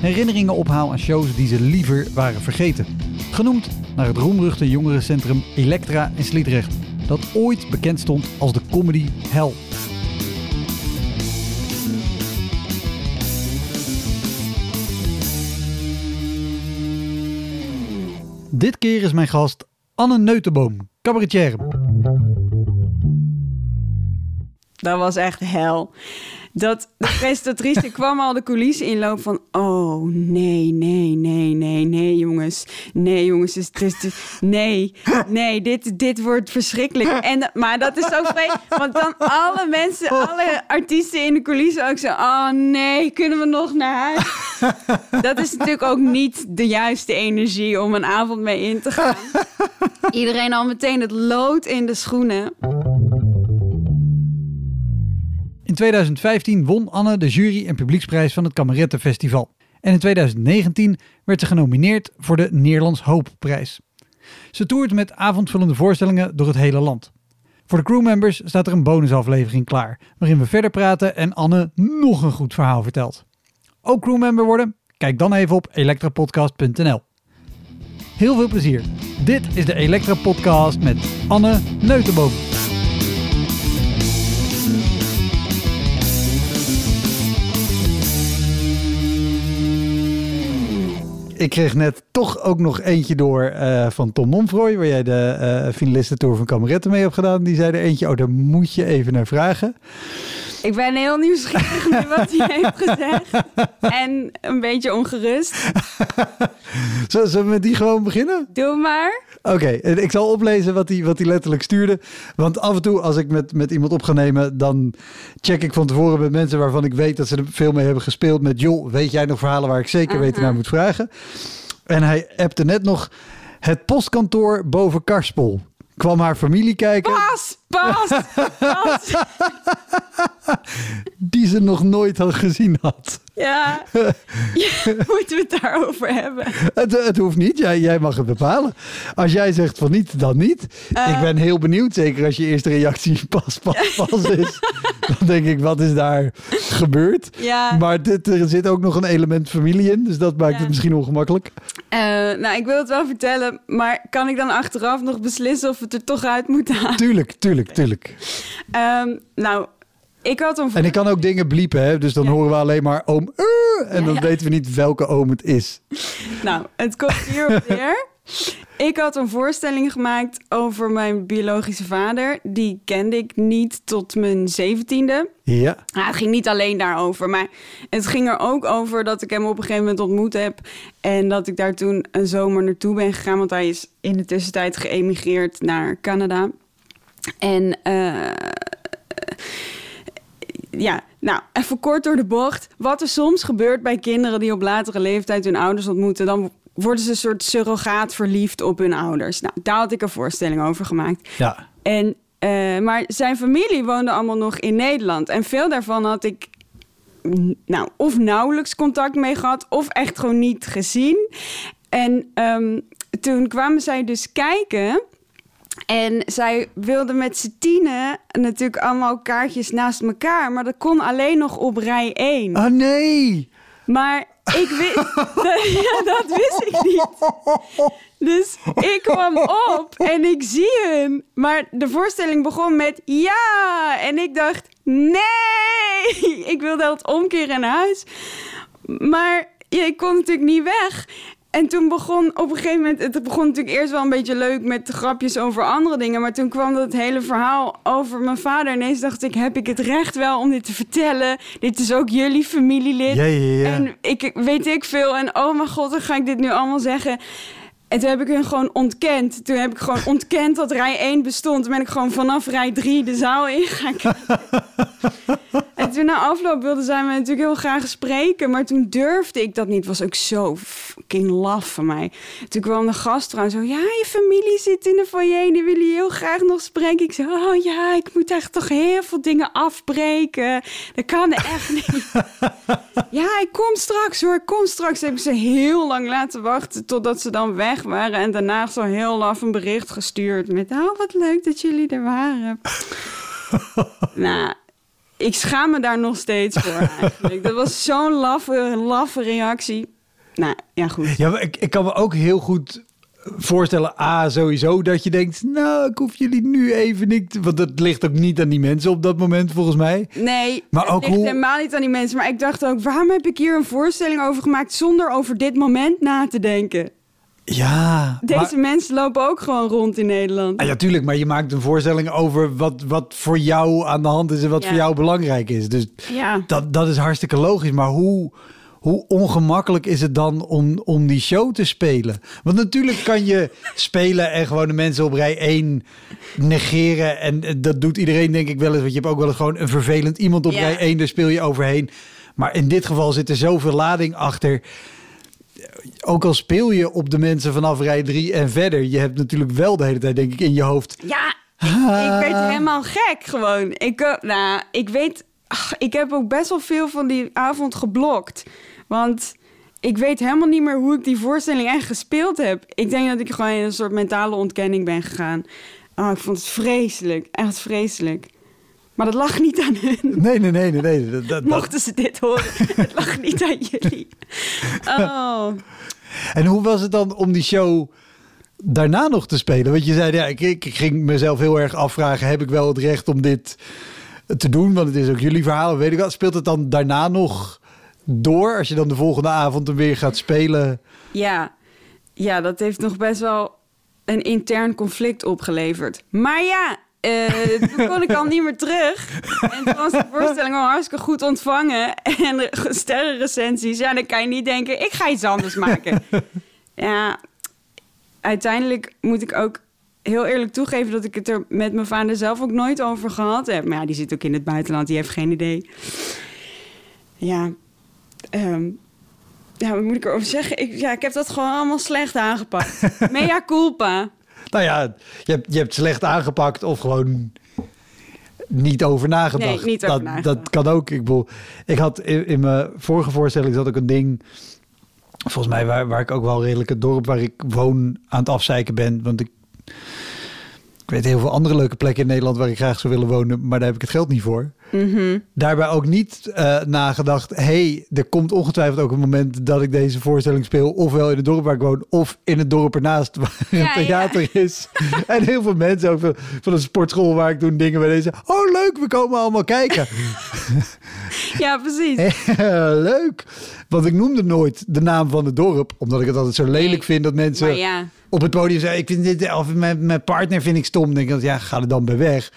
herinneringen ophaal aan shows die ze liever waren vergeten. Genoemd naar het roemruchte jongerencentrum Elektra in Sliedrecht, dat ooit bekend stond als de comedy hell. Dit keer is mijn gast Anne Neutenboom, cabaretier. Dat was echt hel. Dat de presentatrice kwam al de coulissen inloop van... Oh, nee, nee, nee, nee, nee, jongens. Nee, jongens, is, is- nee, nee, dit, dit wordt verschrikkelijk. En, maar dat is zo vreemd, want dan alle mensen, alle artiesten in de coulissen ook zo... Oh, nee, kunnen we nog naar huis? Dat is natuurlijk ook niet de juiste energie om een avond mee in te gaan. Iedereen al meteen het lood in de schoenen. In 2015 won Anne de jury- en publieksprijs van het Kamerettenfestival. En in 2019 werd ze genomineerd voor de Nederlands Hoopprijs. Ze toert met avondvullende voorstellingen door het hele land. Voor de crewmembers staat er een bonusaflevering klaar, waarin we verder praten en Anne nog een goed verhaal vertelt. Ook crewmember worden? Kijk dan even op elektrapodcast.nl. Heel veel plezier. Dit is de Elektra Podcast met Anne Neutenboom. Ik kreeg net toch ook nog eentje door eh, van Tom Monfroy, waar jij de eh finalistentour van Kameretten mee hebt gedaan. Die zei er eentje, oh daar moet je even naar vragen. Ik ben heel nieuwsgierig nu wat hij heeft gezegd. En een beetje ongerust. Zullen we met die gewoon beginnen? Doe maar. Oké, ik zal oplezen wat hij, wat hij letterlijk stuurde. Want af en toe als ik met, met iemand op ga nemen, dan check ik van tevoren met mensen waarvan ik weet dat ze er veel mee hebben gespeeld. Met joh, weet jij nog verhalen waar ik zeker weten naar moet vragen? En hij appte net nog het postkantoor boven Karspel. Kwam haar familie kijken, Pas, pas, pas. die ze nog nooit had gezien had. Ja. ja. Moeten we het daarover hebben? Het, het hoeft niet, jij, jij mag het bepalen. Als jij zegt van niet, dan niet. Eh. ik ben heel benieuwd, zeker als je eerste reactie pas, pas, pas is. dan denk ik, wat is daar gebeurd? Ja. Maar dit, er zit ook nog een element familie in, dus dat maakt Ja. het misschien ongemakkelijk. Eh, nou, ik wil het wel vertellen, maar kan ik dan achteraf nog beslissen of het er toch uit moeten halen? Tuurlijk, tuurlijk, tuurlijk. Ehm, nou, ik had een En ik kan ook dingen bliepen, hè? dus dan horen we alleen maar oom. eh, en dan ja. weten we niet welke oom het is. Nou, het komt hierop neer. Ik had een voorstelling gemaakt over mijn biologische vader. Die kende ik niet tot mijn zeventiende. Ja, Nou, het ging niet alleen daarover, maar het ging er ook over dat ik hem op een gegeven moment ontmoet heb. En dat ik daar toen een zomer naartoe ben gegaan, want hij is in de tussentijd geëmigreerd naar Canada. En eh, ja, nou, even kort door de bocht. Wat er soms gebeurt bij kinderen die op latere leeftijd hun ouders ontmoeten, dan worden ze een soort surrogaat verliefd op hun ouders. Nou, daar had ik een voorstelling over gemaakt. ja. En, eh, maar zijn familie woonde allemaal nog in Nederland. En veel daarvan had ik nou, of nauwelijks contact mee gehad... of echt gewoon niet gezien. En ehm, toen kwamen zij dus kijken... En zij wilden met z'n tienen natuurlijk allemaal kaartjes naast elkaar. Maar dat kon alleen nog op rij 1. Ah nee! Maar ik wist... ja, dat wist ik niet. Dus ik kwam op en ik zie hem. Maar de voorstelling begon met ja. En ik dacht, nee. Ik wilde het omkeren naar huis. Maar ja, ik kon natuurlijk niet weg. En toen begon op een gegeven moment... Het begon natuurlijk eerst wel een beetje leuk met grapjes over andere dingen. Maar toen kwam dat hele verhaal over mijn vader. En ineens dacht ik, heb ik het recht wel om dit te vertellen? Dit is ook jullie familielid. Ja, ja, ja. En ik weet ik veel. En oh mijn god, dan ga ik dit nu allemaal zeggen. En toen heb ik hun gewoon ontkend. Toen heb ik gewoon ontkend dat rij 1 bestond. Toen ben ik gewoon vanaf rij 3 de zaal ingegaan. en toen na afloop wilden zij me natuurlijk heel graag spreken. Maar toen durfde ik dat niet. was ook zo fucking laf van mij. Toen kwam de gast en zo... Ja, je familie zit in de foyer. Die willen je heel graag nog spreken. Ik zei, oh ja, ik moet echt toch heel veel dingen afbreken. Dat kan echt niet. ja, ik kom straks hoor. Ik kom straks. Heb ik ze heel lang laten wachten totdat ze dan weg waren. En daarna zo heel laf een bericht gestuurd met... Oh, wat leuk dat jullie er waren. nou, ik schaam me daar nog steeds voor eigenlijk. Dat was zo'n laffe, laffe reactie. Nou, ja goed. Ja, ik, ik kan me ook heel goed voorstellen, A, sowieso dat je denkt, nou, ik hoef jullie nu even niet, want dat ligt ook niet aan die mensen op dat moment, volgens mij. Nee, Maar het ook ligt hoe- helemaal niet aan die mensen. Maar ik dacht ook, waarom heb ik hier een voorstelling over gemaakt zonder over dit moment na te denken? Ja, Deze maar- mensen lopen ook gewoon rond in Nederland. Ah, ja, tuurlijk, maar je maakt een voorstelling over wat, wat voor jou aan de hand is en wat Ja. voor jou belangrijk is. Dus Ja. dat, dat is hartstikke logisch. Maar hoe, hoe ongemakkelijk is het dan om, om die show te spelen? Want natuurlijk kan je spelen en gewoon de mensen op rij 1 negeren. En eh, dat doet iedereen denk ik wel eens. Want je hebt ook wel eens gewoon een vervelend iemand op Ja. rij 1. Daar speel je overheen. Maar in dit geval zit er zoveel lading achter. Ook al speel je op de mensen vanaf rij 3 en verder. Je hebt natuurlijk wel de hele tijd denk ik in je hoofd. Ja, ik, ik werd helemaal gek gewoon. Ik, eh, nou, ik weet, ach, ik heb ook best wel veel van die avond geblokt. Want ik weet helemaal niet meer hoe ik die voorstelling echt gespeeld heb. Ik denk dat ik gewoon in een soort mentale ontkenning ben gegaan. Oh, ik vond het vreselijk, echt vreselijk. Maar dat lag niet aan hun. Nee, nee, nee, nee. nee. Dat, dat, dat- Mochten ze dit horen, het lag niet aan jullie. Oh, En hoe was het dan om die show daarna nog te spelen? Want je zei, ja, ik, ik ging mezelf heel erg afvragen... heb ik wel het recht om dit te doen? Want het is ook jullie verhaal, weet ik wel. Speelt het dan daarna nog door... als je dan de volgende avond hem weer gaat spelen? Ja, ja, dat heeft nog best wel een intern conflict opgeleverd. Maar ja, eh, toen kon ik al niet meer terug. En toen was de voorstelling al hartstikke goed ontvangen. En sterrenrecensies, ja, dan kan je niet denken... ik ga iets anders maken. Ja, uiteindelijk moet ik ook heel eerlijk toegeven... dat ik het er met mijn vader zelf ook nooit over gehad heb. Maar ja, die zit ook in het buitenland, die heeft geen idee. Ja, ehm, ja, wat moet ik erover zeggen? Ik, ja, ik heb dat gewoon allemaal slecht aangepakt. Mea culpa. Nou ja, je hebt, je hebt slecht aangepakt of gewoon niet over nagedacht. Nee, niet over dat, nagedacht. dat kan ook. Ik, bedoel, ik had in, in mijn vorige voorstelling zat ook een ding... Volgens mij waar, waar ik ook wel redelijk het dorp waar ik woon aan het afzeiken ben. Want ik, ik weet heel veel andere leuke plekken in Nederland waar ik graag zou willen wonen. Maar daar heb ik het geld niet voor. Mhm. Daarbij ook niet eh, nagedacht. hey, er komt ongetwijfeld ook een moment dat ik deze voorstelling speel. Ofwel in het dorp waar ik woon, of in het dorp ernaast waar Ja, een theater is. en heel veel mensen ook van, van een sportschool waar ik toen dingen bij deze. Oh, leuk, we komen allemaal kijken. Ja, precies. leuk. Want ik noemde nooit de naam van het dorp, omdat ik het altijd zo lelijk Nee, vind dat mensen ja, op het podium zeggen: Ik vind dit, of mijn, mijn partner vind ik stom. Dan denk ik, ja, ga er dan bij weg.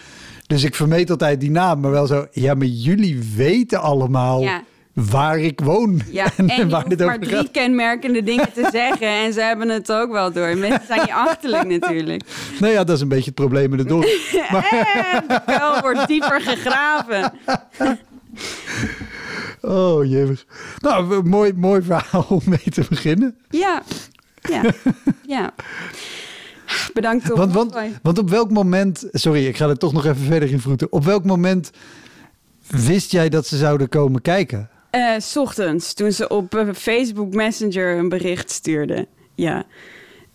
Dus ik vermeed altijd die naam, maar wel zo. Ja, maar jullie weten allemaal Ja. waar ik woon. ja. en je waar dit maar drie gaat. kenmerkende dingen te zeggen. En ze hebben het ook wel door. Mensen zijn niet achterlijk natuurlijk. Nou ja, dat is een beetje het probleem in het dorp. En de kuil wordt dieper gegraven. Oh, jemig. Nou, mooi, mooi verhaal om mee te beginnen. Ja, ja, ja. Bedankt Tom. Want, want, want op welk moment... Sorry, ik ga er toch nog even verder in vroeten. Op welk moment wist jij dat ze zouden komen kijken? Eh, 's ochtends, toen ze op eh, Facebook Messenger een bericht stuurde. Ja.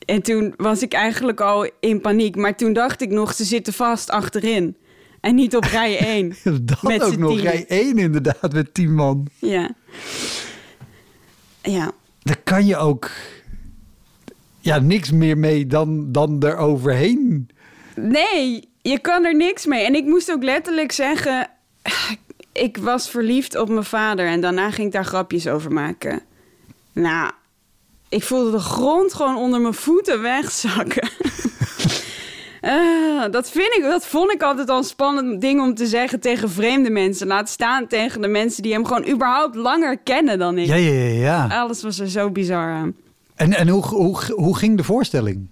En toen was ik eigenlijk al in paniek. Maar toen dacht ik nog, ze zitten vast achterin. En niet op rij 1. Dat Met ook nog. tienen. Rij 1 inderdaad, met 10 man. Ja. Ja. Daar kan je ook ja, niks meer mee dan, dan eroverheen. Nee, je kan er niks mee. En ik moest ook letterlijk zeggen... Ik was verliefd op mijn vader. En daarna ging ik daar grapjes over maken. Nou, ik voelde de grond gewoon onder mijn voeten wegzakken. Eh, dat, vind ik, dat vond ik altijd al een spannend ding om te zeggen tegen vreemde mensen. Laat staan tegen de mensen die hem gewoon überhaupt langer kennen dan ik. Ja, ja, ja. ja. Alles was er zo bizar aan. En, en hoe, hoe, hoe ging de voorstelling?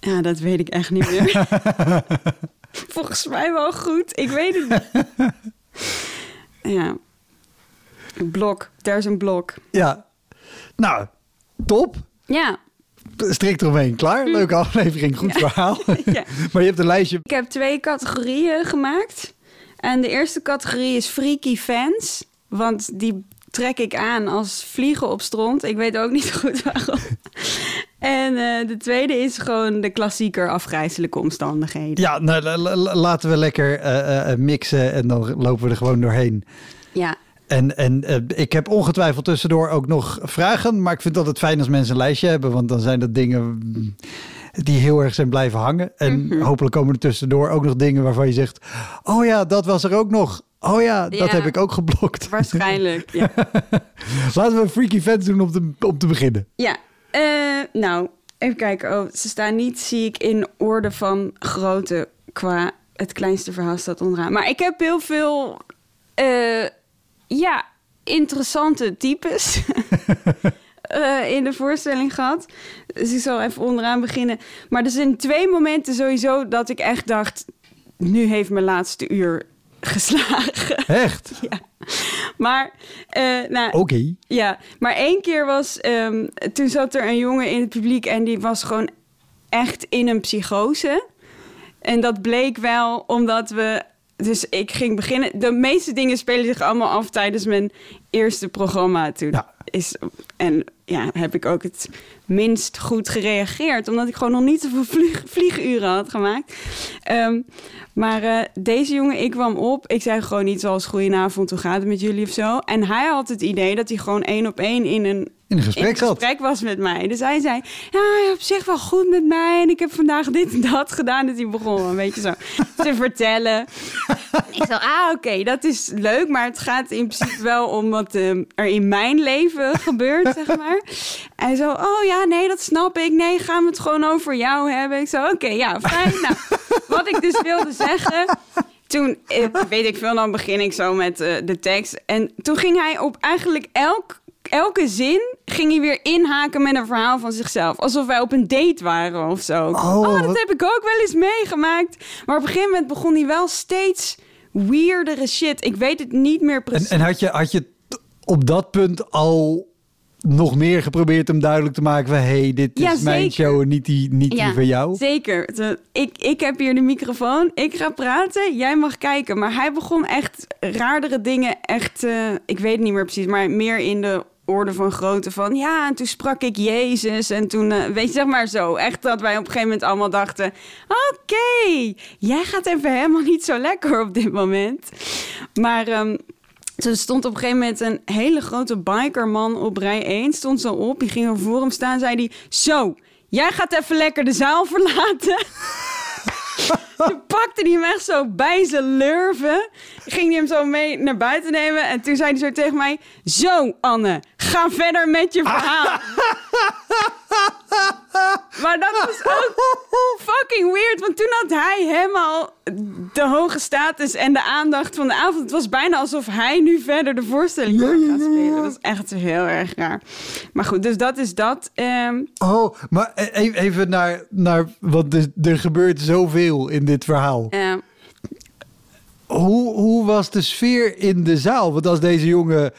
Ja, dat weet ik echt niet meer. Volgens mij wel goed. Ik weet het niet. ja. Blok. Daar is een blok. Ja. Nou, top. Ja. Strikt eromheen. Klaar. Leuke aflevering. Goed verhaal. Ja. maar je hebt een lijstje. Ik heb twee categorieën gemaakt. En de eerste categorie is freaky fans. Want die trek ik aan als vliegen op stront. Ik weet ook niet goed waarom. En eh, de tweede is gewoon de klassieker afgrijzelijke omstandigheden. Ja, nou, la- la- laten we lekker eh, eh, mixen en dan lopen we er gewoon doorheen. Ja, En, en ik heb ongetwijfeld tussendoor ook nog vragen. Maar ik vind het altijd fijn als mensen een lijstje hebben. Want dan zijn dat dingen mm, die heel erg zijn blijven hangen. En Mhm. hopelijk komen er tussendoor ook nog dingen waarvan je zegt... Oh ja, dat was er ook nog. Oh ja, dat Ja. heb ik ook geblokt. waarschijnlijk. ja. Laten we Freaky Fans doen om te, om te beginnen. Ja, eh, nou, even kijken. Oh, ze staan niet, zie ik, in orde van grootte qua het kleinste verhaal staat onderaan. Maar ik heb heel veel, eh, ja, interessante types eh, in de voorstelling gehad. Dus ik zal even onderaan beginnen. Maar er zijn twee momenten sowieso dat ik echt dacht... nu heeft mijn laatste uur geslagen. Echt? ja. Maar, eh, nou, Oké. ja, maar één keer was... ehm, toen zat er een jongen in het publiek en die was gewoon echt in een psychose. En dat bleek wel omdat we... Dus ik ging beginnen... De meeste dingen spelen zich allemaal af tijdens mijn eerste programma. Toen Ja. is... En ja, heb ik ook het minst goed gereageerd. Omdat ik gewoon nog niet zoveel vlieg, vlieguren had gemaakt. Ehm, maar eh, deze jongen, ik kwam op. Ik zei gewoon niet zoals goedenavond, hoe gaat het met jullie of zo. En hij had het idee dat hij gewoon één op één in een In een gesprek in gesprek was met mij. Dus hij zei, ja, je op zich wel goed met mij. En ik heb vandaag dit en dat gedaan. Dus hij begon een beetje zo te vertellen. ik zei, ah, oké, dat is leuk. Maar het gaat in principe wel om wat eh, er in mijn leven gebeurt, zeg maar. En zo, oh ja, nee, dat snap ik. Nee, gaan we het gewoon over jou hebben? Ik zo, oké, ja, fijn. Nou, wat ik dus wilde zeggen... Toen, eh, weet ik veel, dan begin ik zo met eh, de tekst. En toen ging hij op eigenlijk elk, elke zin... ging hij weer inhaken met een verhaal van zichzelf. Alsof wij op een date waren of zo. Oh, dat wat- heb ik ook wel eens meegemaakt. Maar op een gegeven moment begon hij wel steeds weirdere shit. Ik weet het niet meer En, precies. en had je, had je op dat punt al nog meer geprobeerd om duidelijk te maken van... hé, hey, dit is Ja, mijn show en niet die, niet die van jou? Zeker. Ik, ik heb hier de microfoon. Ik ga praten. Jij mag kijken. Maar hij begon echt raardere dingen. Echt, eh, ik weet het niet meer precies. Maar meer in de orde van grootte van... Ja, en toen sprak ik Jezus. En toen, eh, weet je, zeg maar zo. Echt dat wij op een gegeven moment allemaal dachten... Oké, jij gaat even helemaal niet zo lekker op dit moment. Maar... ehm, er stond op een gegeven moment een hele grote bikerman op rij 1. Stond zo op, die ging er voor hem staan. Zei hij, zo, jij gaat even lekker de zaal verlaten. toen pakte hij hem echt zo bij zijn lurven. Ging hij hem zo mee naar buiten nemen. En toen zei hij zo tegen mij... Zo, Anne, ga verder met je verhaal. maar dat was ook fucking weird. Want toen had hij helemaal de hoge status en de aandacht van de avond. Het was bijna alsof hij nu verder de voorstelling gaat spelen. Dat is echt heel erg raar. Maar goed, dus dat is dat. Ehm, Oh, maar e- e- even naar... naar want er, er gebeurt zoveel in dit verhaal. ehm, Hoe, hoe was de sfeer in de zaal? Want als deze jongen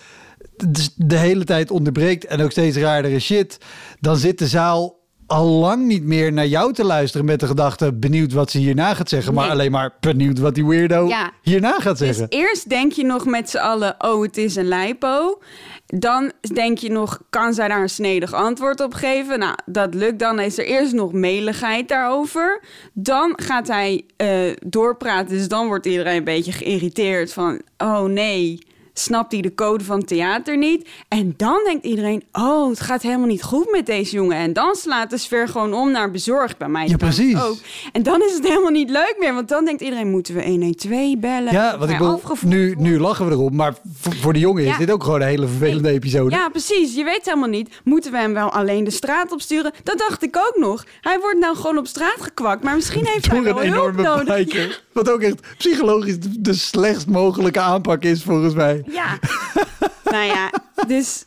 de, de hele tijd onderbreekt en ook steeds raardere shit, dan zit de zaal al lang niet meer naar jou te luisteren met de gedachte benieuwd wat ze hierna gaat zeggen, maar alleen maar benieuwd wat die weirdo Ja. hierna gaat Dus zeggen. eerst denk je nog met z'n allen, oh, het is een lijpo. Dan denk je nog, kan zij daar een snedig antwoord op geven? Nou, dat lukt dan. Is er eerst nog meligheid daarover. Dan gaat hij eh, doorpraten. Dus dan wordt iedereen een beetje geïrriteerd van, oh nee, snapt hij de code van theater niet. En dan denkt iedereen, oh, het gaat helemaal niet goed met deze jongen. En dan slaat de sfeer gewoon om naar bezorgd bij mij. Ja, precies. Ook. En dan is het helemaal niet leuk meer. Want dan denkt iedereen, moeten we 112 bellen? Ja, Of want ik nu, nu lachen we erop, maar voor, voor de jongen is dit ook gewoon een hele vervelende episode. Ja, precies. Je weet helemaal niet. Moeten we hem wel alleen de straat opsturen? Dat dacht ik ook nog. Hij wordt nou gewoon op straat gekwakt. Maar misschien heeft hij wel een hulp enorme nodig. Wat ook echt psychologisch de slechtst mogelijke aanpak is, volgens mij. Ja. nou ja, dus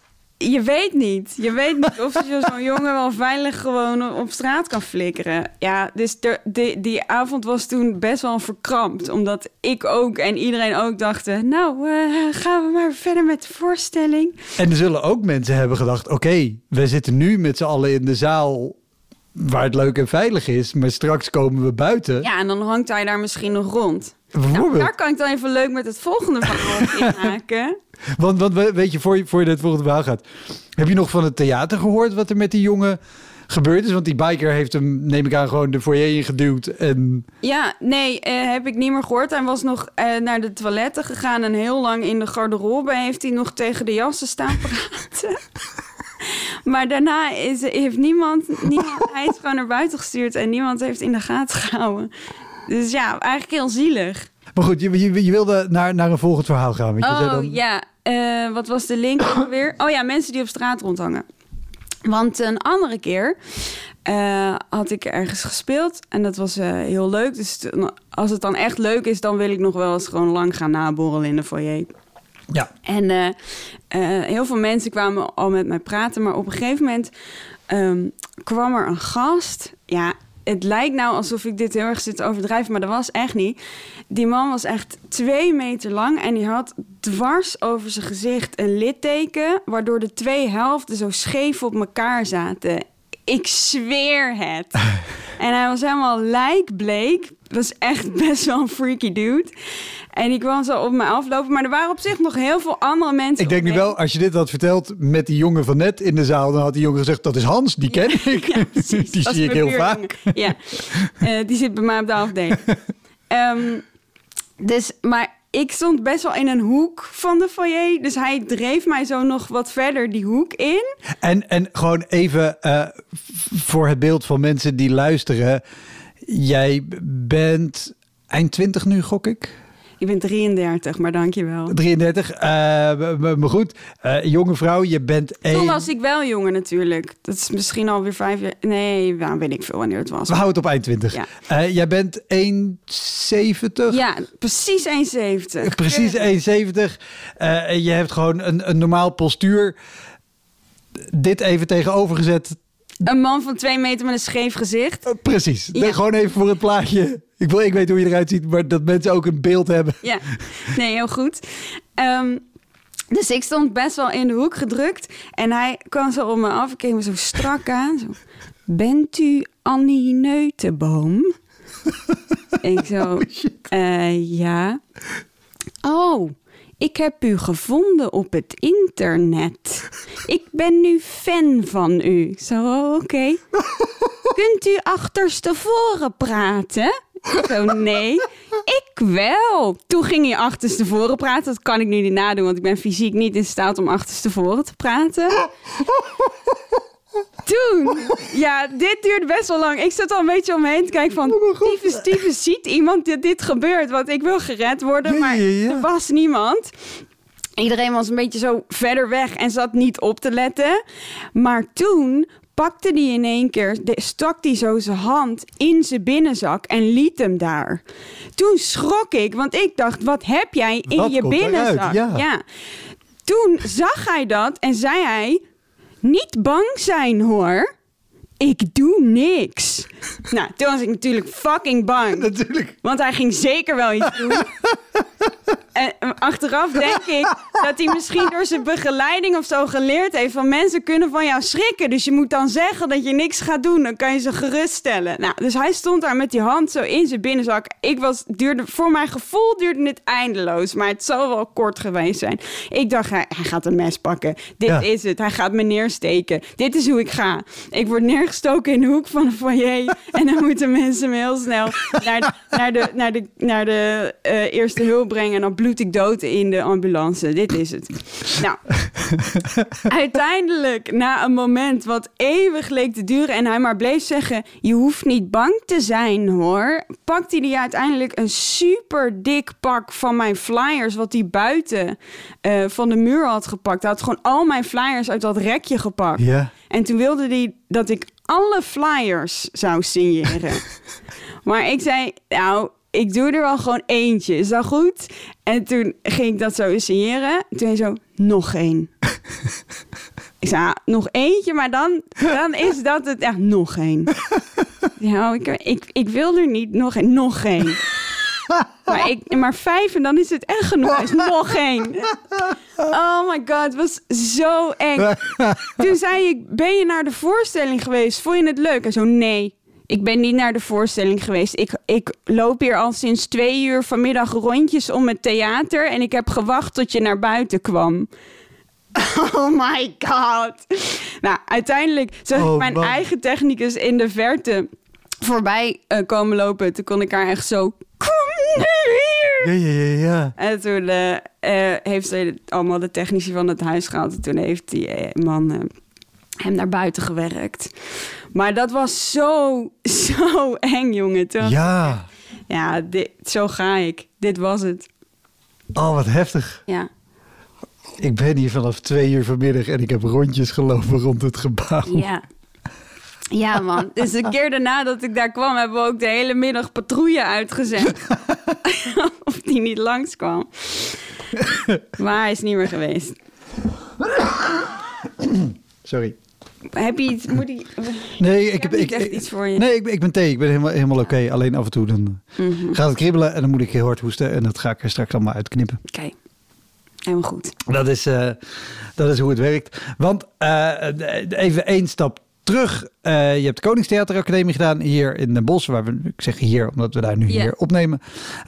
je weet niet. Je weet niet of je zo'n jongen wel veilig gewoon op straat kan flikkeren. Ja, dus de, die, die avond was toen best wel verkrampt. Omdat ik ook en iedereen ook dachten... nou, eh, gaan we maar verder met de voorstelling. En er zullen ook mensen hebben gedacht: oké, we zitten nu met z'n allen in de zaal waar het leuk en veilig is, maar straks komen we buiten. Ja, en dan hangt hij daar misschien nog rond. Nou, daar kan ik dan even leuk met het volgende verhaal inhaken. Want, want we- weet je, voor je, voor je het volgende verhaal gaat, heb je nog van het theater gehoord wat er met die jongen gebeurd is? Want die biker heeft hem, neem ik aan, gewoon de foyer ingeduwd. En Ja, nee, eh, heb ik niet meer gehoord. Hij was nog eh, naar de toiletten gegaan en heel lang in de garderobe heeft hij nog tegen de jassen staan praten. maar daarna is, heeft niemand, niemand, hij is gewoon naar buiten gestuurd en niemand heeft in de gaten gehouden. Dus ja, eigenlijk heel zielig. Maar goed, je, je, je wilde naar, naar een volgend verhaal gaan. Want je Oh dan, ja, eh, wat was de link weer? Oh ja, mensen die op straat rondhangen. Want een andere keer eh, had ik ergens gespeeld en dat was eh, heel leuk. Dus als het dan echt leuk is, dan wil ik nog wel eens gewoon lang gaan naborrelen in de foyer. Ja, En heel veel mensen kwamen al met mij praten, maar op een gegeven moment ehm, kwam er een gast. Ja, het lijkt nou alsof ik dit heel erg zit te overdrijven, maar dat was echt niet. Die man was echt twee meter lang en die had dwars over zijn gezicht een litteken, waardoor de twee helften zo scheef op elkaar zaten. Ik zweer het. En hij was helemaal lijkbleek. Was echt best wel een freaky dude. En die kwam zo op me aflopen. Maar er waren op zich nog heel veel andere mensen. ik denk nu wel, als je dit had verteld met die jongen van net in de zaal, dan had die jongen gezegd, dat is Hans, die ken ik. Ja, precies. die zie ik heel vaak. Ja, Eh, die zit bij mij op de afdeling. Ehm, dus, maar ik stond best wel in een hoek van de foyer. Dus hij dreef mij zo nog wat verder die hoek in. En, en gewoon even eh, voor het beeld van mensen die luisteren. Jij bent eind 20 nu, gok ik? Ik ben 33, maar dankjewel. 33. eh, maar maar goed, eh, jonge vrouw, je bent Toen één... was ik wel jonger natuurlijk. Dat is misschien alweer vijf jaar... Nee, nou, weet ik veel wanneer het was. We houden het op eind 20. Ja. Eh, jij bent 1,70. Ja, precies 1,70. Precies 1,70. Eh, je hebt gewoon een, een normaal postuur. Dit even tegenovergezet. Een man van twee meter met een scheef gezicht. Precies. Ja. Nee, gewoon even voor het plaatje. Ik, wil, ik weet hoe je eruit ziet, maar dat mensen ook een beeld hebben. Ja, nee, heel goed. Ehm, dus ik stond best wel in de hoek gedrukt. En hij kwam zo op me af. Ik keek me zo strak aan. Zo, Bent u Annie Neutenboom? ik zo, eh, ja. Oh, ik heb u gevonden op het internet. Ik ben nu fan van u. Zo, oké. Kunt u achterstevoren praten? Zo, nee. Ik wel. Toen ging hij achterstevoren praten. Dat kan ik nu niet nadoen, want ik ben fysiek niet in staat om achterstevoren te praten. Toen, ja, dit duurde best wel lang. Ik zat al een beetje om me heen te kijken van... tyfus, tyfus, ziet iemand dat dit gebeurt? Want ik wil gered worden, maar er was niemand. Iedereen was een beetje zo verder weg en zat niet op te letten. Maar toen pakte hij in één keer, stak hij zo zijn hand in zijn binnenzak en liet hem daar. Toen schrok ik, want ik dacht, wat heb jij in Wat je binnenzak? Ja. Toen zag hij dat en zei hij, niet bang zijn hoor. Ik doe niks. nou, toen was ik natuurlijk fucking bang. Natuurlijk. Want hij ging zeker wel iets doen. En eh, achteraf denk ik dat hij misschien door zijn begeleiding of zo geleerd heeft van mensen kunnen van jou schrikken. Dus je moet dan zeggen dat je niks gaat doen. Dan kan je ze geruststellen. Nou, dus hij stond daar met die hand zo in zijn binnenzak. Ik was, duurde, voor mijn gevoel duurde het eindeloos. Maar het zal wel kort geweest zijn. Ik dacht, hij, hij gaat een mes pakken. Dit Ja. is het. Hij gaat me neersteken. Dit is hoe ik ga. Ik word neergesteken weggestoken in de hoek van de foyer. En dan moeten mensen me heel snel naar, de- naar de, naar de, naar de eh, eerste hulp brengen. En dan bloed ik dood in de ambulance. Dit is het. Nou, uiteindelijk, na een moment wat eeuwig leek te duren... en hij maar bleef zeggen, je hoeft niet bang te zijn hoor... pakte hij uiteindelijk een super dik pak van mijn flyers... wat hij buiten eh, van de muur had gepakt. Hij had gewoon al mijn flyers uit dat rekje gepakt. Ja. En toen wilde hij dat ik alle flyers zou signeren. maar ik zei, nou, ik doe er wel gewoon eentje. Is dat goed? En toen ging ik dat zo signeren. Toen hij zo, nog één. ik zei, "Ah, nog eentje, maar dan, dan is dat het echt nog één. ja, ik, ik, ik wil er niet nog één. Nog één. Maar, ik, maar vijf en dan is het echt genoeg. Hij is nog één. Oh my god, het was zo eng. Toen zei ik, ben je naar de voorstelling geweest? Vond je het leuk? En zo, nee. Ik ben niet naar de voorstelling geweest. Ik, ik loop hier al sinds twee uur vanmiddag rondjes om het theater... en ik heb gewacht tot je naar buiten kwam. Oh my god. Nou, uiteindelijk zag Oh, ik mijn man. eigen technicus in de verte voorbij eh, komen lopen. Toen kon ik haar echt zo... Kom hier! Ja, ja, ja, ja. En toen eh, eh, heeft ze allemaal de technici van het huis gehaald. En toen heeft die man hem naar buiten gewerkt. Maar dat was zo, zo eng, jongen. Toen, ja, Ja. dit, zo ga ik. Dit was het. Oh, wat heftig. Ja. Ik ben hier vanaf twee uur vanmiddag en ik heb rondjes gelopen rond het gebouw. Ja. Ja, man. Dus de keer daarna dat ik daar kwam, hebben we ook de hele middag patrouille uitgezet. of die niet langskwam. Maar hij is niet meer geweest. Sorry. Heb je iets? Moet ik, Nee, ik ik, heb ik, echt ik- iets voor je. Nee, ik, ben- ik ben thee. Ik ben helemaal, helemaal oké. Alleen af en toe dan Mhm. gaat het kribbelen en dan moet ik heel hard hoesten. En dat ga ik er straks allemaal uitknippen. Oké, helemaal goed. Dat is, eh, dat is hoe het werkt. Want eh, even één stap terug. Eh, je hebt de Koningstheateracademie gedaan hier in Den Bosch. Waar we, ik zeg hier omdat we daar nu Ja. hier opnemen.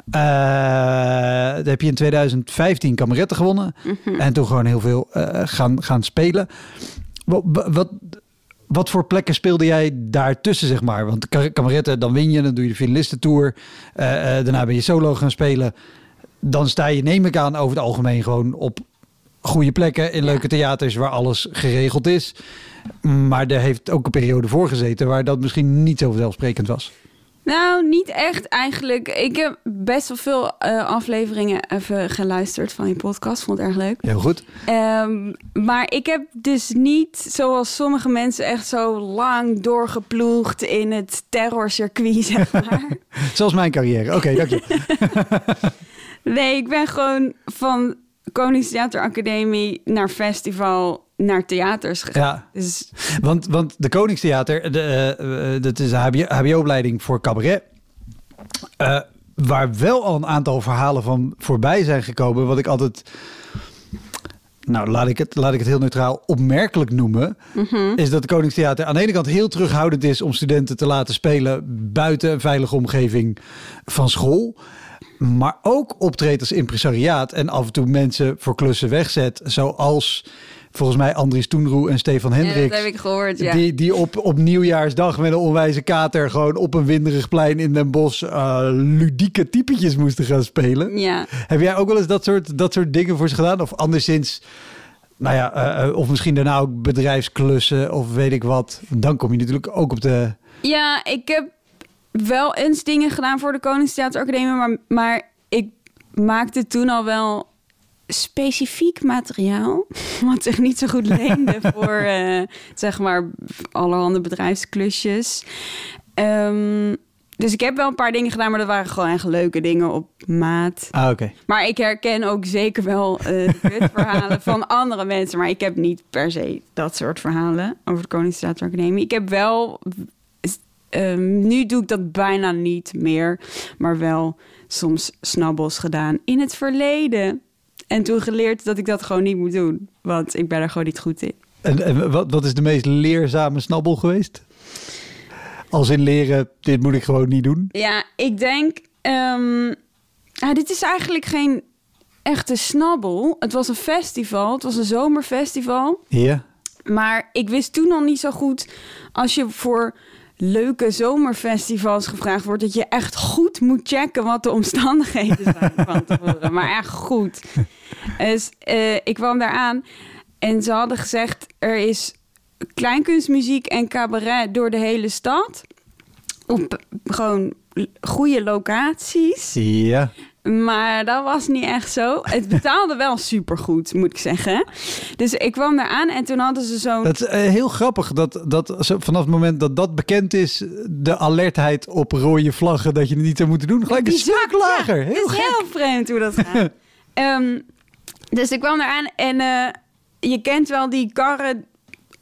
Daar heb je in 2015 kameretten gewonnen. Mhm. En toen gewoon heel veel eh, gaan, gaan spelen. Wat, wat, wat voor plekken speelde jij daartussen, zeg maar? Want ka- kameretten, dan win je, dan doe je de finalistentour. Daarna ben je solo gaan spelen. Dan sta je, neem ik aan, over het algemeen gewoon op goede plekken in leuke theaters waar alles geregeld is. Maar er heeft ook een periode voor gezeten waar dat misschien niet zo vanzelfsprekend was. Nou, niet echt eigenlijk. Ik heb best wel veel eh, afleveringen even geluisterd van je podcast. Vond het erg leuk. Heel goed. Ehm, maar ik heb dus niet, zoals sommige mensen, echt zo lang doorgeploegd in het terrorcircuit, zeg maar. Zoals mijn carrière. Oké, dank je. nee, ik ben gewoon van Koningstheateracademie naar festival, naar theaters gegaan. Ja, Dus want, want de Koningstheater, de, eh, eh, dat is een HBO-opleiding voor cabaret. Eh, waar wel al een aantal verhalen van voorbij zijn gekomen. Wat ik altijd, nou laat ik het, laat ik het heel neutraal, opmerkelijk noemen. Is dat de Koningstheater aan de ene kant heel terughoudend is om studenten te laten spelen buiten een veilige omgeving van school. Maar ook optreedt als impresariaat en af en toe mensen voor klussen wegzet. Zoals volgens mij Andries Toenroe en Stefan ja, Hendricks. dat heb ik gehoord, ja. Die, die op, op nieuwjaarsdag met een onwijze kater gewoon op een winderig plein in Den Bosch eh, ludieke typetjes moesten gaan spelen. Ja. Heb jij ook wel eens dat soort, dat soort dingen voor ze gedaan? Of anderszins, nou ja, eh, eh, of misschien daarna ook bedrijfsklussen of weet ik wat. Dan kom je natuurlijk ook op de... Ja, ik heb wel eens dingen gedaan voor de Koningstheateracademie, maar, maar ik maakte toen al wel specifiek materiaal, wat zich niet zo goed leende voor, eh, zeg maar, allerhande bedrijfsklusjes. Ehm, dus ik heb wel een paar dingen gedaan, maar dat waren gewoon echt leuke dingen op maat. Ah, oké. Maar ik herken ook zeker wel eh de kutverhalen van andere mensen. Maar ik heb niet per se dat soort verhalen over de Koningstheateracademie. Ik heb wel... ehm, nu doe ik dat bijna niet meer. Maar wel soms snabbels gedaan in het verleden. En toen geleerd dat ik dat gewoon niet moet doen. Want ik ben er gewoon niet goed in. En, en wat, wat is de meest leerzame snabbel geweest? Als in leren, dit moet ik gewoon niet doen. Ja, ik denk... ehm, dit is eigenlijk geen echte snabbel. Het was een festival. Het was een zomerfestival. Ja. Maar ik wist toen nog niet zo goed... als je voor leuke zomerfestivals gevraagd wordt... dat je echt goed moet checken wat de omstandigheden zijn van tevoren. Maar echt goed. Dus eh, ik kwam daar aan en ze hadden gezegd... er is kleinkunstmuziek en cabaret door de hele stad. Op gewoon goede locaties. Ja. Maar dat was niet echt zo. Het betaalde wel supergoed, moet ik zeggen. Dus ik kwam daar aan en toen hadden ze zo'n... Dat is eh, heel grappig dat, dat zo- vanaf het moment dat dat bekend is, de alertheid op rode vlaggen dat je het niet zou moeten doen, gelijk een stuk lager. ja. heel het is gek. heel vreemd hoe dat gaat. Ehm, dus ik kwam daar aan en eh, je kent wel die karren.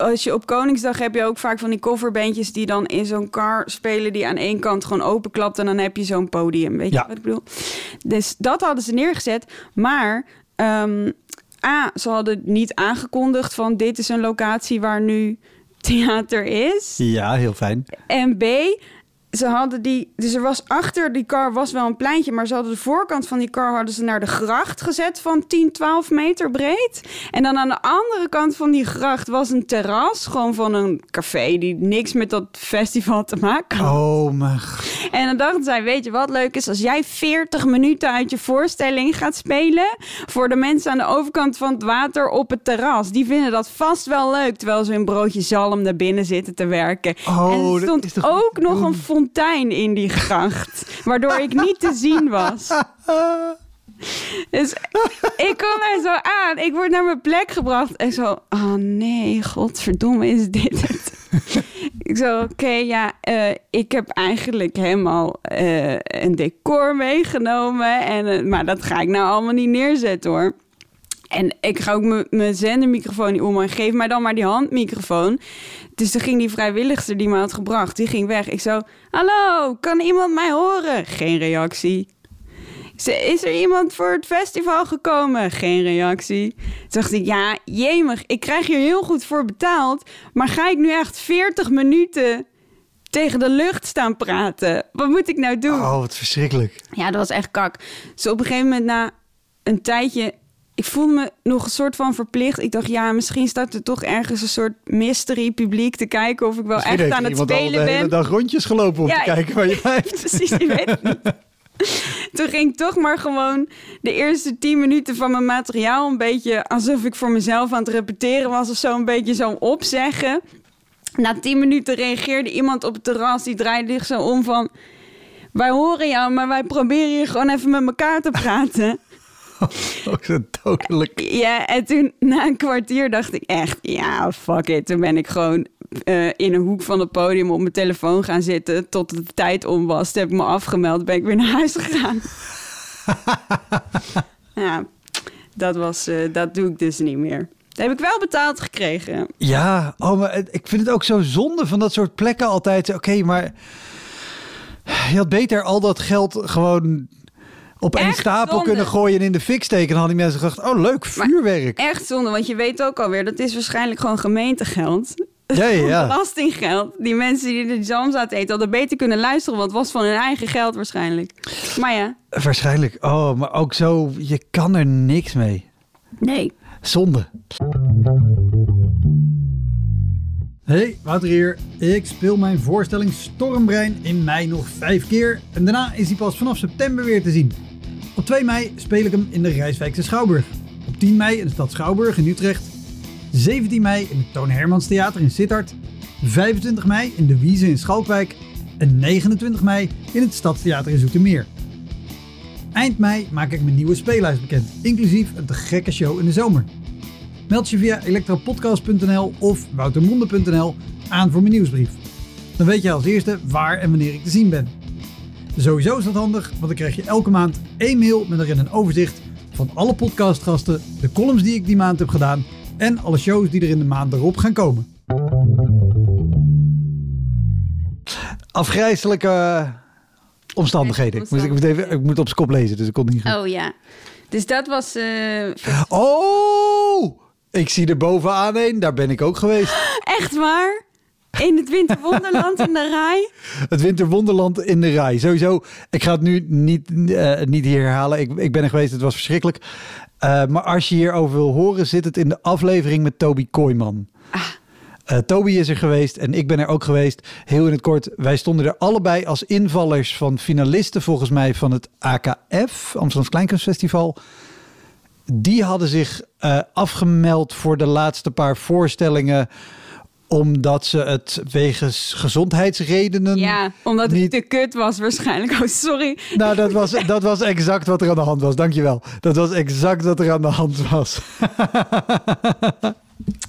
Als je op Koningsdag heb je ook vaak van die coverbandjes die dan in zo'n car spelen die aan één kant gewoon openklapt en dan heb je zo'n podium. Weet Ja. je wat ik bedoel? Dus dat hadden ze neergezet. Maar ehm, A, ze hadden niet aangekondigd van dit is een locatie waar nu theater is. Ja, heel fijn. En B, ze hadden die... Dus er was achter die car was wel een pleintje... maar ze hadden de voorkant van die car hadden ze naar de gracht gezet... van 10, 12 meter breed. En dan aan de andere kant van die gracht was een terras... gewoon van een café die niks met dat festival te maken had. Oh mijn En dan dachten zij, weet je wat leuk is? Als jij 40 minuten uit je voorstelling gaat spelen... voor de mensen aan de overkant van het water op het terras... die vinden dat vast wel leuk... terwijl ze een broodje zalm naar binnen zitten te werken. Oh, en er dat stond is toch ook nog een in die gracht... waardoor ik niet te zien was. Dus ik kom daar zo aan. Ik word naar mijn plek gebracht. En zo, oh nee, godverdomme, is dit het? ik zo, oké, ja, eh, ik heb eigenlijk helemaal eh, een decor meegenomen. En, eh, maar dat ga ik nou allemaal niet neerzetten hoor. En ik ga ook mijn- zendermicrofoon niet om en geef mij dan maar die handmicrofoon. Dus toen ging die vrijwilligster die me had gebracht, die ging weg. Ik zo, hallo, kan iemand mij horen? Geen reactie. Is er iemand voor het festival gekomen? Geen reactie. Toen dacht ik, ja, jemig, ik krijg hier heel goed voor betaald. Maar ga ik nu echt 40 minuten tegen de lucht staan praten? Wat moet ik nou doen? Oh, wat verschrikkelijk. Ja, dat was echt kak. Dus op een gegeven moment na een tijdje... Ik voelde me nog een soort van verplicht. Ik dacht, ja, misschien staat er toch ergens een soort mystery publiek te kijken... of ik wel Misschien echt aan het iemand al spelen de hele ben. dag rondjes gelopen om Ja, te kijken waar je blijft. Precies, je weet het niet. Toen ging ik toch maar gewoon de eerste tien minuten van mijn materiaal... een beetje alsof ik voor mezelf aan het repeteren was... of zo een beetje zo opzeggen. Na tien minuten reageerde iemand op het terras... die draaide zich zo om van... Wij horen jou, maar wij proberen hier gewoon even met elkaar te praten. Ook zo dodelijk. Ja, en toen na een kwartier dacht ik echt, ja, fuck it. Toen ben ik gewoon eh, in een hoek van het podium op mijn telefoon gaan zitten tot de tijd om was. Toen heb ik me afgemeld, ben ik weer naar huis gegaan. ja, dat, was, eh, dat doe ik dus niet meer. Dat heb ik wel betaald gekregen. Ja, oh, maar ik vind het ook zo zonde van dat soort plekken altijd. Oké, maar je had beter al dat geld gewoon op één stapel zonde. kunnen gooien en in de fik steken. Dan hadden die mensen gedacht, oh leuk, Maar- vuurwerk. Echt zonde, want je weet ook alweer, dat is waarschijnlijk gewoon gemeentegeld. Ja. Belastinggeld. Die mensen die de zalm zaten eten hadden beter kunnen luisteren, want het was van hun eigen geld waarschijnlijk. Maar ja, Waarschijnlijk. Oh, maar ook zo, je kan er niks mee. nee. Zonde. Hey, Wouter hier. Ik speel mijn voorstelling Stormbrein in mei nog vijf keer. En daarna is hij pas vanaf september weer te zien. Op 2 mei speel ik hem in de Rijswijkse Schouwburg. Op 10 mei in de stad Schouwburg in Utrecht. 17 mei in het Toon Hermans Theater in Sittard. 25 mei in de Wiese in Schalkwijk. En 29 mei in het Stadstheater in Zoetermeer. Eind mei maak ik mijn nieuwe speellijst bekend, inclusief een te gekke show in de zomer. Meld je via elektropodcast.nl of woutermonde.nl aan voor mijn nieuwsbrief. Dan weet je als eerste waar en wanneer ik te zien ben. Sowieso is dat handig, want dan krijg je elke maand één mail met erin een overzicht van alle podcastgasten, de columns die ik die maand heb gedaan en alle shows die er in de maand erop gaan komen. Afgrijzelijke omstandigheden. Ik moet, ik, moet even, ik moet op z'n kop lezen, dus ik kon niet. Oh ja. Dus dat was. eh, Oh! Ik zie er bovenaan een, daar ben ik ook geweest. echt waar? In het Winterwonderland in de Rai? Het Winterwonderland in de rij. Sowieso, ik ga het nu niet, eh, niet hier herhalen. Ik, ik ben er geweest, het was verschrikkelijk. Eh, maar als je hierover wil horen, zit het in de aflevering met Toby Kooijman. Eh, Toby is er geweest en ik ben er ook geweest. Heel in het kort, wij stonden er allebei als invallers van finalisten volgens mij van het AKF, Amsterdams Kleinkunstfestival. Die hadden zich afgemeld voor de laatste paar voorstellingen omdat ze het wegens gezondheidsredenen. Ja, omdat niet- het te kut was waarschijnlijk. Oh, sorry. Nou, dat was, dat was exact wat er aan de hand was. Dankjewel. Dat was exact wat er aan de hand was.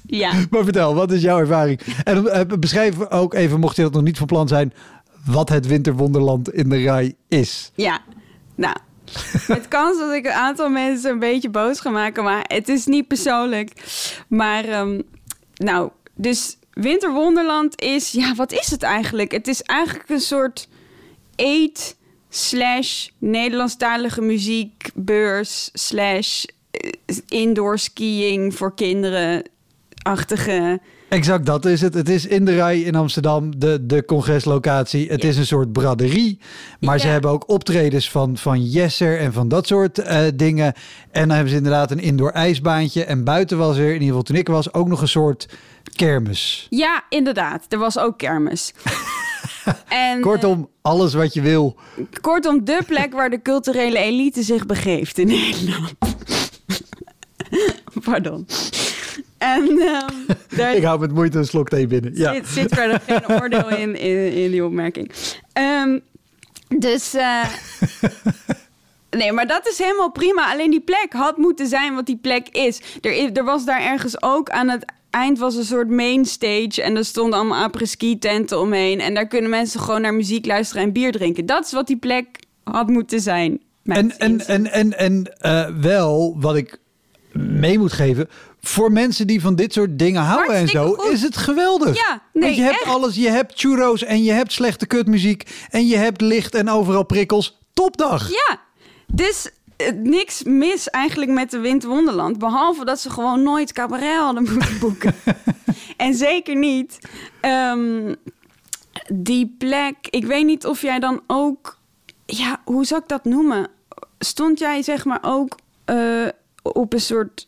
Ja. Maar vertel, wat is jouw ervaring? En eh, beschrijf ook even, mocht je dat nog niet van plan zijn, wat het winterwonderland in de Rai is. Ja, nou. Het kans dat ik een aantal mensen een beetje boos ga maken, maar het is niet persoonlijk. Maar, ehm, nou, dus Winterwonderland is, ja, wat is het eigenlijk? Het is eigenlijk een soort eet slash Nederlandstalige muziekbeurs slash eh, indoor skiing voor kinderen-achtige. Exact dat is het. Het is in de Rai in Amsterdam, de, de congreslocatie. Het Ja. is een soort braderie. Maar ze hebben ook optredens van, van Jesser en van dat soort eh, dingen. En dan hebben ze inderdaad een indoor ijsbaantje. En buiten was er, in ieder geval toen ik was, ook nog een soort kermis. Ja, inderdaad. Er was ook kermis. en, Kortom, alles wat je wil. eh, kortom, de plek waar de culturele elite zich begeeft in Nederland. Pardon. En ehm, daar Ik hou met moeite een slok thee binnen. Ja. zit, zit verder geen oordeel in, in, in die opmerking. Ehm, dus... eh, Nee, maar dat is helemaal prima. Alleen die plek had moeten zijn wat die plek is. Er, is- er was daar ergens ook aan het eind was een soort mainstage. En er stonden allemaal apres-ski tenten omheen. En daar kunnen mensen gewoon naar muziek luisteren en bier drinken. Dat is wat die plek had moeten zijn. En, en, en, en, en eh, wel, wat ik mee moet geven... voor mensen die van dit soort dingen houden en zo... goed. is het geweldig. Ja, nee, Want je hebt echt. alles. Je hebt churros en je hebt slechte kutmuziek... en je hebt licht en overal prikkels. Topdag. Ja, dus niks mis eigenlijk met de Winterwonderland. Behalve dat ze gewoon nooit cabaret hadden moeten boeken. en zeker niet ehm, die plek. Ik weet niet of jij dan ook... Ja, hoe zou ik dat noemen? Stond jij zeg maar ook eh, op een soort...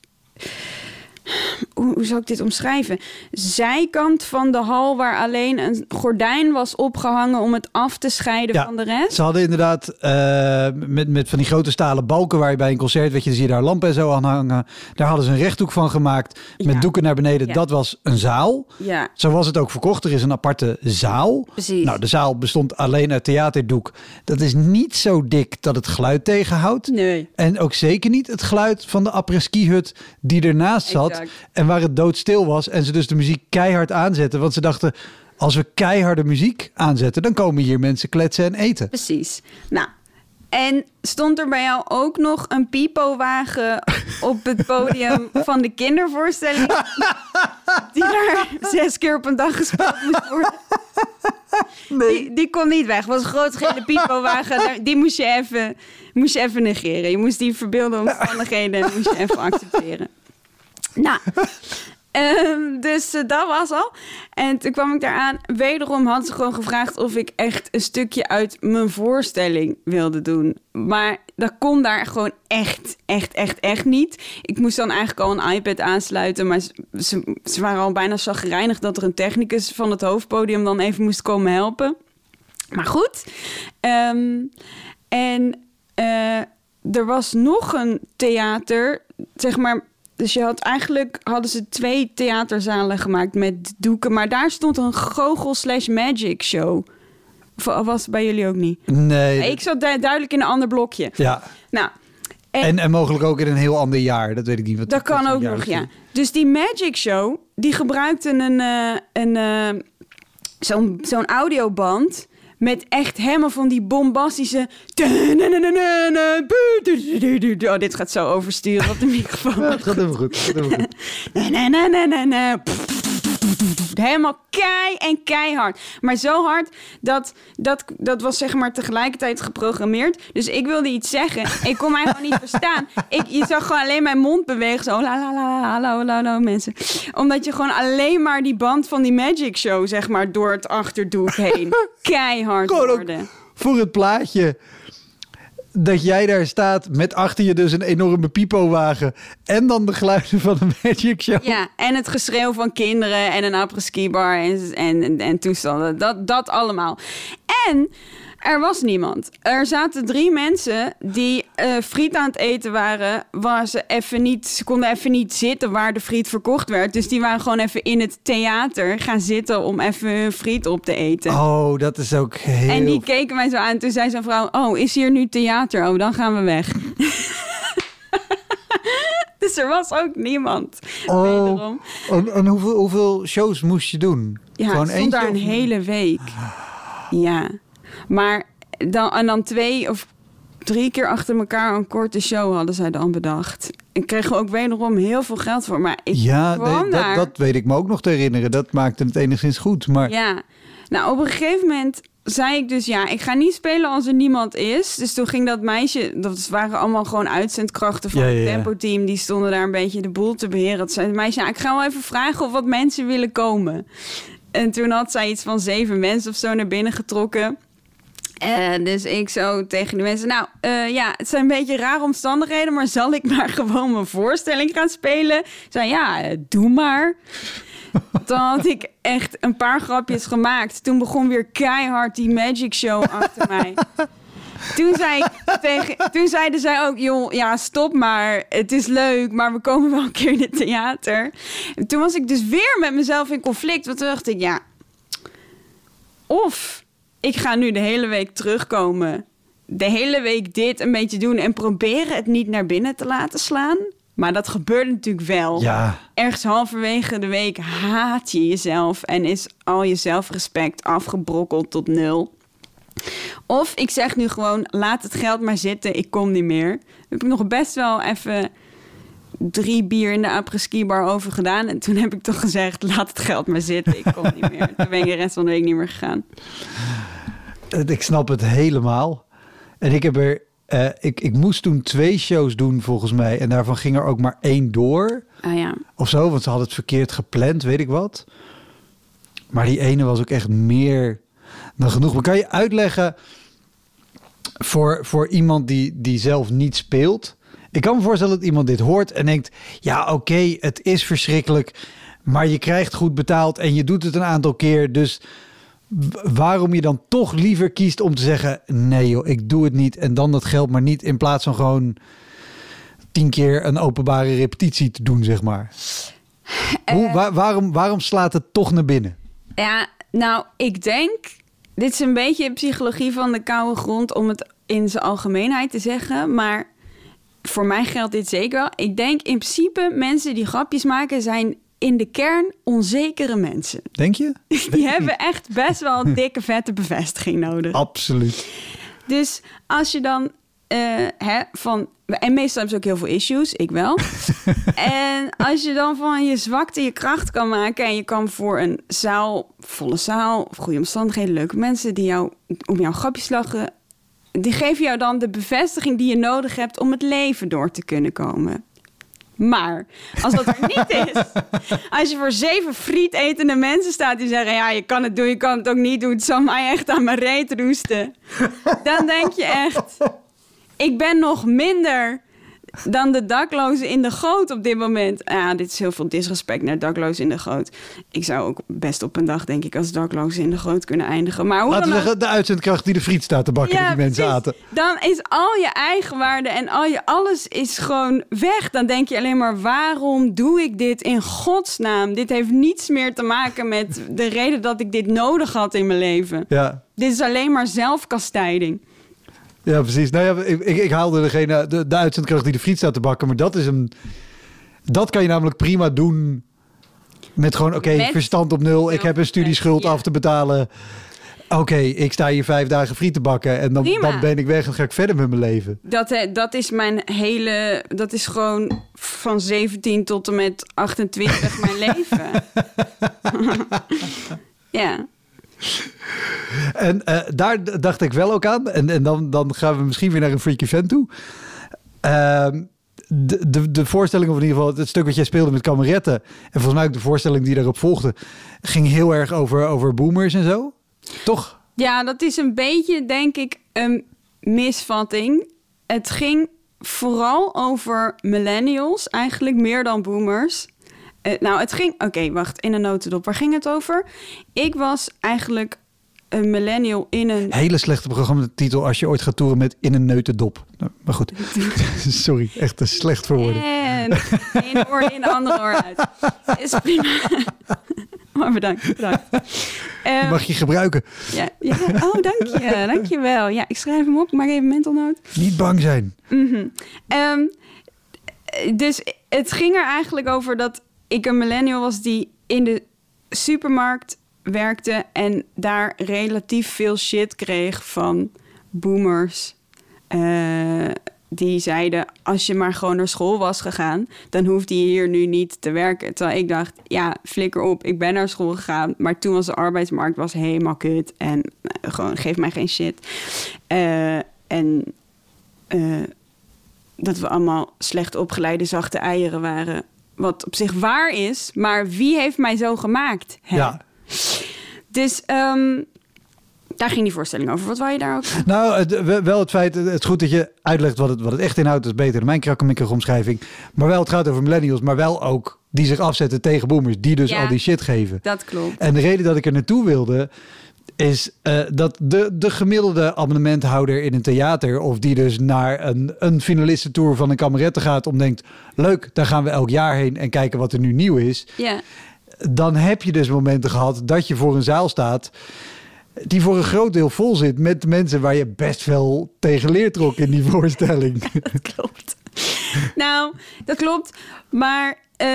Hoe, hoe zou ik dit omschrijven? Zijkant van de hal waar alleen een gordijn was opgehangen om het af te scheiden Ja, van de rest. Ze hadden inderdaad eh, met, met van die grote stalen balken waar je bij een concert, weet je, dan zie je daar lampen en zo aan hangen. Daar hadden ze een rechthoek van gemaakt met Ja. doeken naar beneden. Ja. Dat was een zaal. Ja, Zo was het ook verkocht. Er is een aparte zaal. Precies. Nou, de zaal bestond alleen uit theaterdoek. Dat is niet zo dik dat het geluid tegenhoudt. nee. En ook zeker niet het geluid van de après-ski hut die ernaast zat. Exact. En waar het doodstil was. En ze dus de muziek keihard aanzetten. Want ze dachten, als we keiharde muziek aanzetten... dan komen hier mensen kletsen en eten. Precies. Nou, en stond er bij jou ook nog een pipowagen op het podium van de kindervoorstelling? Die daar zes keer op een dag gespeeld moest worden. Die, die kon niet weg. Het was een grote gele pipowagen. Die moest je even, moest je even negeren. Je moest die verbeelde omstandigheden moest je even accepteren. Nou, Ehm, dus eh, dat was al. En toen kwam ik daar aan. Wederom had ze gewoon gevraagd of ik echt een stukje uit mijn voorstelling wilde doen. Maar dat kon daar gewoon echt, echt, echt, echt niet. Ik moest dan eigenlijk al een iPad aansluiten. Maar ze, ze, ze waren al bijna zagrijnig dat er een technicus van het hoofdpodium dan even moest komen helpen. Maar goed. Ehm, en eh, er was nog een theater, zeg maar. Dus je had eigenlijk hadden ze twee theaterzalen gemaakt met doeken, maar daar stond een goochel slash magic show. Of was het bij jullie ook niet? Nee. Ik zat du- duidelijk in een ander blokje. Ja. Nou, en, En, en mogelijk ook in een heel ander jaar. Dat weet ik niet. Wat, dat kan ook nog, ja. Dus die magic show, die gebruikte een, eh, een eh, zo'n zo'n audioband met echt helemaal van die bombastische... Oh, dit gaat zo oversturen op de microfoon. Ja, het gaat helemaal goed. gaat helemaal goed. Helemaal kei en keihard. Maar zo hard dat, dat dat was zeg maar tegelijkertijd geprogrammeerd. Dus ik wilde iets zeggen. Ik kon mij gewoon niet verstaan. Ik, je zag gewoon alleen mijn mond bewegen. Zo la la la la hallo hallo hallo mensen. Omdat je gewoon alleen maar die band van die magic show zeg maar door het achterdoek heen keihard hoorde. voor het plaatje. Dat jij daar staat met achter je dus een enorme pipowagen en dan de geluiden van de Magic Show. Ja, en het geschreeuw van kinderen en een après-ski bar en, en, en toestanden. Dat, dat allemaal. En er was niemand. Er zaten drie mensen die uh, friet aan het eten waren. Waar ze even niet, ze konden even niet zitten waar de friet verkocht werd. Dus die waren gewoon even in het theater gaan zitten om even hun friet op te eten. Oh, dat is ook heel... En die keken mij zo aan. Toen zei zo'n vrouw: Oh, is hier nu theater? Oh, dan gaan we weg. dus er was ook niemand. Oh, en, en hoeveel, hoeveel shows moest je doen? Ja, Gewoon stond daar een hele week. Ja. Maar dan, en dan twee of drie keer achter elkaar een korte show hadden zij dan bedacht. En kregen we ook wederom heel veel geld voor. Maar ik ja, nee, dat, dat, weet ik me ook nog te herinneren. Dat maakte het enigszins goed. Maar... Ja, nou op een gegeven moment zei ik dus ja, ik ga niet spelen als er niemand is. Dus toen ging dat meisje, dat waren allemaal gewoon uitzendkrachten van het tempo-team, die stonden daar een beetje de boel te beheren. Dat zei het meisje, ja, ik ga wel even vragen of wat mensen willen komen. En toen had zij iets van zeven mensen of zo naar binnen getrokken. Uh, dus ik zo tegen de mensen, nou uh, ja, het zijn een beetje rare omstandigheden, maar zal ik maar gewoon mijn voorstelling gaan spelen? Zei ja, uh, doe maar. Toen had ik echt een paar grapjes gemaakt. Toen begon weer keihard die magic show achter mij. Toen, zei tegen, toen zeiden zij ook, joh, ja, stop maar. Het is leuk, maar we komen wel een keer in het theater. En toen was ik dus weer met mezelf in conflict. Want toen dacht ik, ja, of ik ga nu de hele week terugkomen. De hele week dit een beetje doen en proberen het niet naar binnen te laten slaan. Maar dat gebeurt natuurlijk wel. Ja. Ergens halverwege de week haat je jezelf en is al je zelfrespect afgebrokkeld tot nul. Of ik zeg nu gewoon: laat het geld maar zitten, ik kom niet meer. heb ik nog best wel even drie bier in de après-ski bar over gedaan. En toen heb ik toch gezegd: laat het geld maar zitten, ik kom niet meer. Toen ben ik de rest van de week niet meer gegaan. Ik snap het helemaal. En ik heb er. Uh, ik, ik moest toen twee shows doen, volgens mij. En daarvan ging er ook maar één door. Ah ja. Of zo, want ze hadden het verkeerd gepland, weet ik wat. Maar die ene was ook echt meer dan genoeg. Maar kan je uitleggen voor, voor iemand die, die zelf niet speelt? Ik kan me voorstellen dat iemand dit hoort en denkt: ja, oké, het is verschrikkelijk. Maar je krijgt goed betaald en je doet het een aantal keer. Dus waarom je dan toch liever kiest om te zeggen: nee, joh, ik doe het niet. En dan dat geld maar niet. In plaats van gewoon tien keer een openbare repetitie te doen, zeg maar. Hoe, eh. waarom, waarom slaat het toch naar binnen? Ja, nou, ik denk. Dit is een beetje psychologie van de koude grond om het in zijn algemeenheid te zeggen. Maar voor mij geldt dit zeker wel. Ik denk in principe mensen die grapjes maken zijn in de kern onzekere mensen. Denk je? Die hebben echt best wel dikke vette bevestiging nodig. Absoluut. Dus als je dan uh, hè, van. En meestal hebben ze ook heel veel issues, ik wel. en als je dan van je zwakte je kracht kan maken en je kan voor een zaal, volle zaal, goede omstandigheden, leuke mensen die jou om jouw grapjes lachen, die geven jou dan de bevestiging die je nodig hebt om het leven door te kunnen komen. Maar als dat er niet is, als je voor zeven friet etende mensen staat die zeggen: Ja, je kan het doen, je kan het ook niet doen, het zal mij echt aan mijn reet roesten. Dan denk je echt: Ik ben nog minder dan de daklozen in de goot op dit moment. Ja, dit is heel veel disrespect naar daklozen in de goot. Ik zou ook best op een dag, denk ik, als daklozen in de goot kunnen eindigen. Maar hoe Laten we zeggen, de uitzendkracht die de friet staat te bakken ja, die mensen aten. Dan is al je eigenwaarde en al je alles is gewoon weg. Dan denk je alleen maar, waarom doe ik dit in godsnaam? Dit heeft niets meer te maken met de reden dat ik dit nodig had in mijn leven. Ja. Dit is alleen maar zelfkastijding. Ja, precies. Nou ja, ik, ik, ik haalde degene, de, de uitzendkracht die de friet staat te bakken. Maar dat is een... Dat kan je namelijk prima doen met gewoon, oké, verstand op nul. Ik heb een studieschuld af te betalen. Oké, ik sta hier vijf dagen friet te bakken en dan, dan ben ik weg en ga ik verder met mijn leven. Dat, eh, dat is mijn hele, dat is gewoon van 17 tot en met 28 mijn leven. ja. En uh, daar dacht ik wel ook aan. En, en dan, dan gaan we misschien weer naar een freak event toe. Uh, de, de, de voorstelling, of in ieder geval het stuk wat jij speelde met kameretten. En volgens mij ook de voorstelling die daarop volgde. ging heel erg over, over boomers en zo. Toch? Ja, dat is een beetje, denk ik, een misvatting. het ging vooral over millennials, eigenlijk meer dan boomers. Eh, nou, het ging... Oké, wacht, in een notendop. Waar ging het over? Ik was eigenlijk een millennial in een... Hele slechte programmatitel als je ooit gaat toeren met In een neutendop. Nou, maar goed, sorry, echt te slecht voor woorden. En één oor in, de andere oor uit. Is prima. Maar bedankt, Ehm, mag je gebruiken. ja, ja, oh, dank je, dank je wel. Ja, ik schrijf hem op, maak even mental note. Niet bang zijn. Mhm. Ehm, dus het ging er eigenlijk over dat ik een millennial was die in de supermarkt werkte en daar relatief veel shit kreeg van boomers. eh, die zeiden, als je maar gewoon naar school was gegaan, dan hoefde je hier nu niet te werken. Terwijl ik dacht, ja, flikker op, ik ben naar school gegaan, maar toen was de arbeidsmarkt was helemaal kut en eh, gewoon geef mij geen shit. Eh, en dat we allemaal slecht opgeleide zachte eieren waren. Wat op zich waar is, maar wie heeft mij zo gemaakt? Hè? Ja. Dus ehm, daar ging die voorstelling over. Wat wou je daar ook? Nou, het, wel het feit, het is goed dat je uitlegt wat het, wat het echt inhoudt. Is beter dan mijn krakkemikkige omschrijving. Maar wel, het gaat over millennials, maar wel ook die zich afzetten tegen boomers. Die dus Ja. al die shit geven. Dat klopt. En de reden dat ik er naartoe wilde, is eh, dat de, de gemiddelde abonnementhouder in een theater, of die dus naar een, een finalistentour van een kameretten gaat, om denkt, leuk, daar gaan we elk jaar heen en kijken wat er nu nieuw is. Ja, Dan heb je dus momenten gehad dat je voor een zaal staat die voor een groot deel vol zit met mensen waar je best veel tegen leert trok in die voorstelling. dat klopt. nou, dat klopt. Maar eh,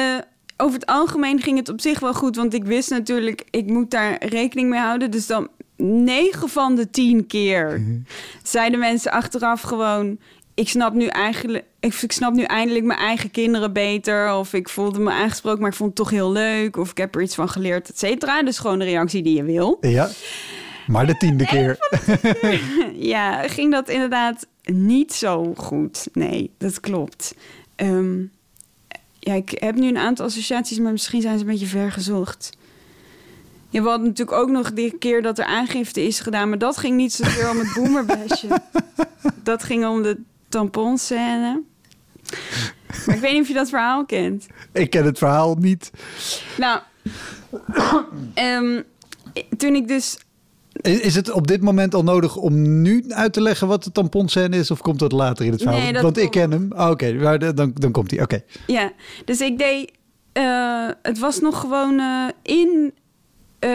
over het algemeen ging het op zich wel goed. Want ik wist natuurlijk, ik moet daar rekening mee houden. Dus dan 9 van de 10 keer zeiden mensen achteraf gewoon... Ik snap, nu eigenlijk, ik, ik snap nu eindelijk mijn eigen kinderen beter. Of ik voelde me aangesproken, maar ik vond het toch heel leuk. Of ik heb er iets van geleerd, et cetera. Dus gewoon de reactie die je wil. ja, maar de tiende keer. Ja, ging dat inderdaad niet zo goed. Nee, dat klopt. Ehm, ja, ik heb nu een aantal associaties, maar misschien zijn ze een beetje ver gezocht. Ja, we hadden natuurlijk ook nog die keer dat er aangifte is gedaan, maar dat ging niet zozeer om het boomerbasje. dat ging om de tamponscène. Maar ik weet niet of je dat verhaal kent. Ik ken het verhaal niet. Nou, ehm, toen ik dus Is het op dit moment al nodig om nu uit te leggen wat de tamponscène is? Of komt dat later in het verhaal? Nee, dat Want ik ken hem. Ah, Oké, dan, dan komt hij. Oké. Ja, dus ik deed. eh, het was nog gewoon eh, in eh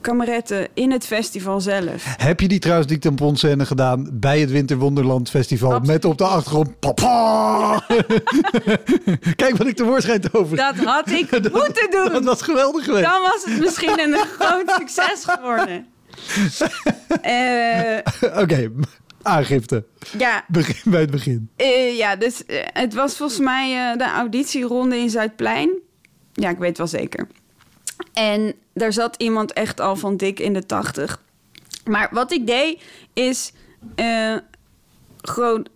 kameretten, in het festival zelf. Heb je die trouwens die tamponscène gedaan bij het Winterwonderland Festival? Absoluut. Met op de achtergrond papa. Kijk wat ik tevoorschijn te over. Dat had ik moeten doen. Dat was geweldig geweest. Dan was het misschien een groot succes geworden. Eh, Oké, aangifte. ja, Begin bij het begin. eh, ja, dus eh, het was volgens mij de auditieronde in Zuidplein. Ja, ik weet wel zeker. En daar zat iemand echt al van dik in de tachtig. Maar wat ik deed is eh, gewoon,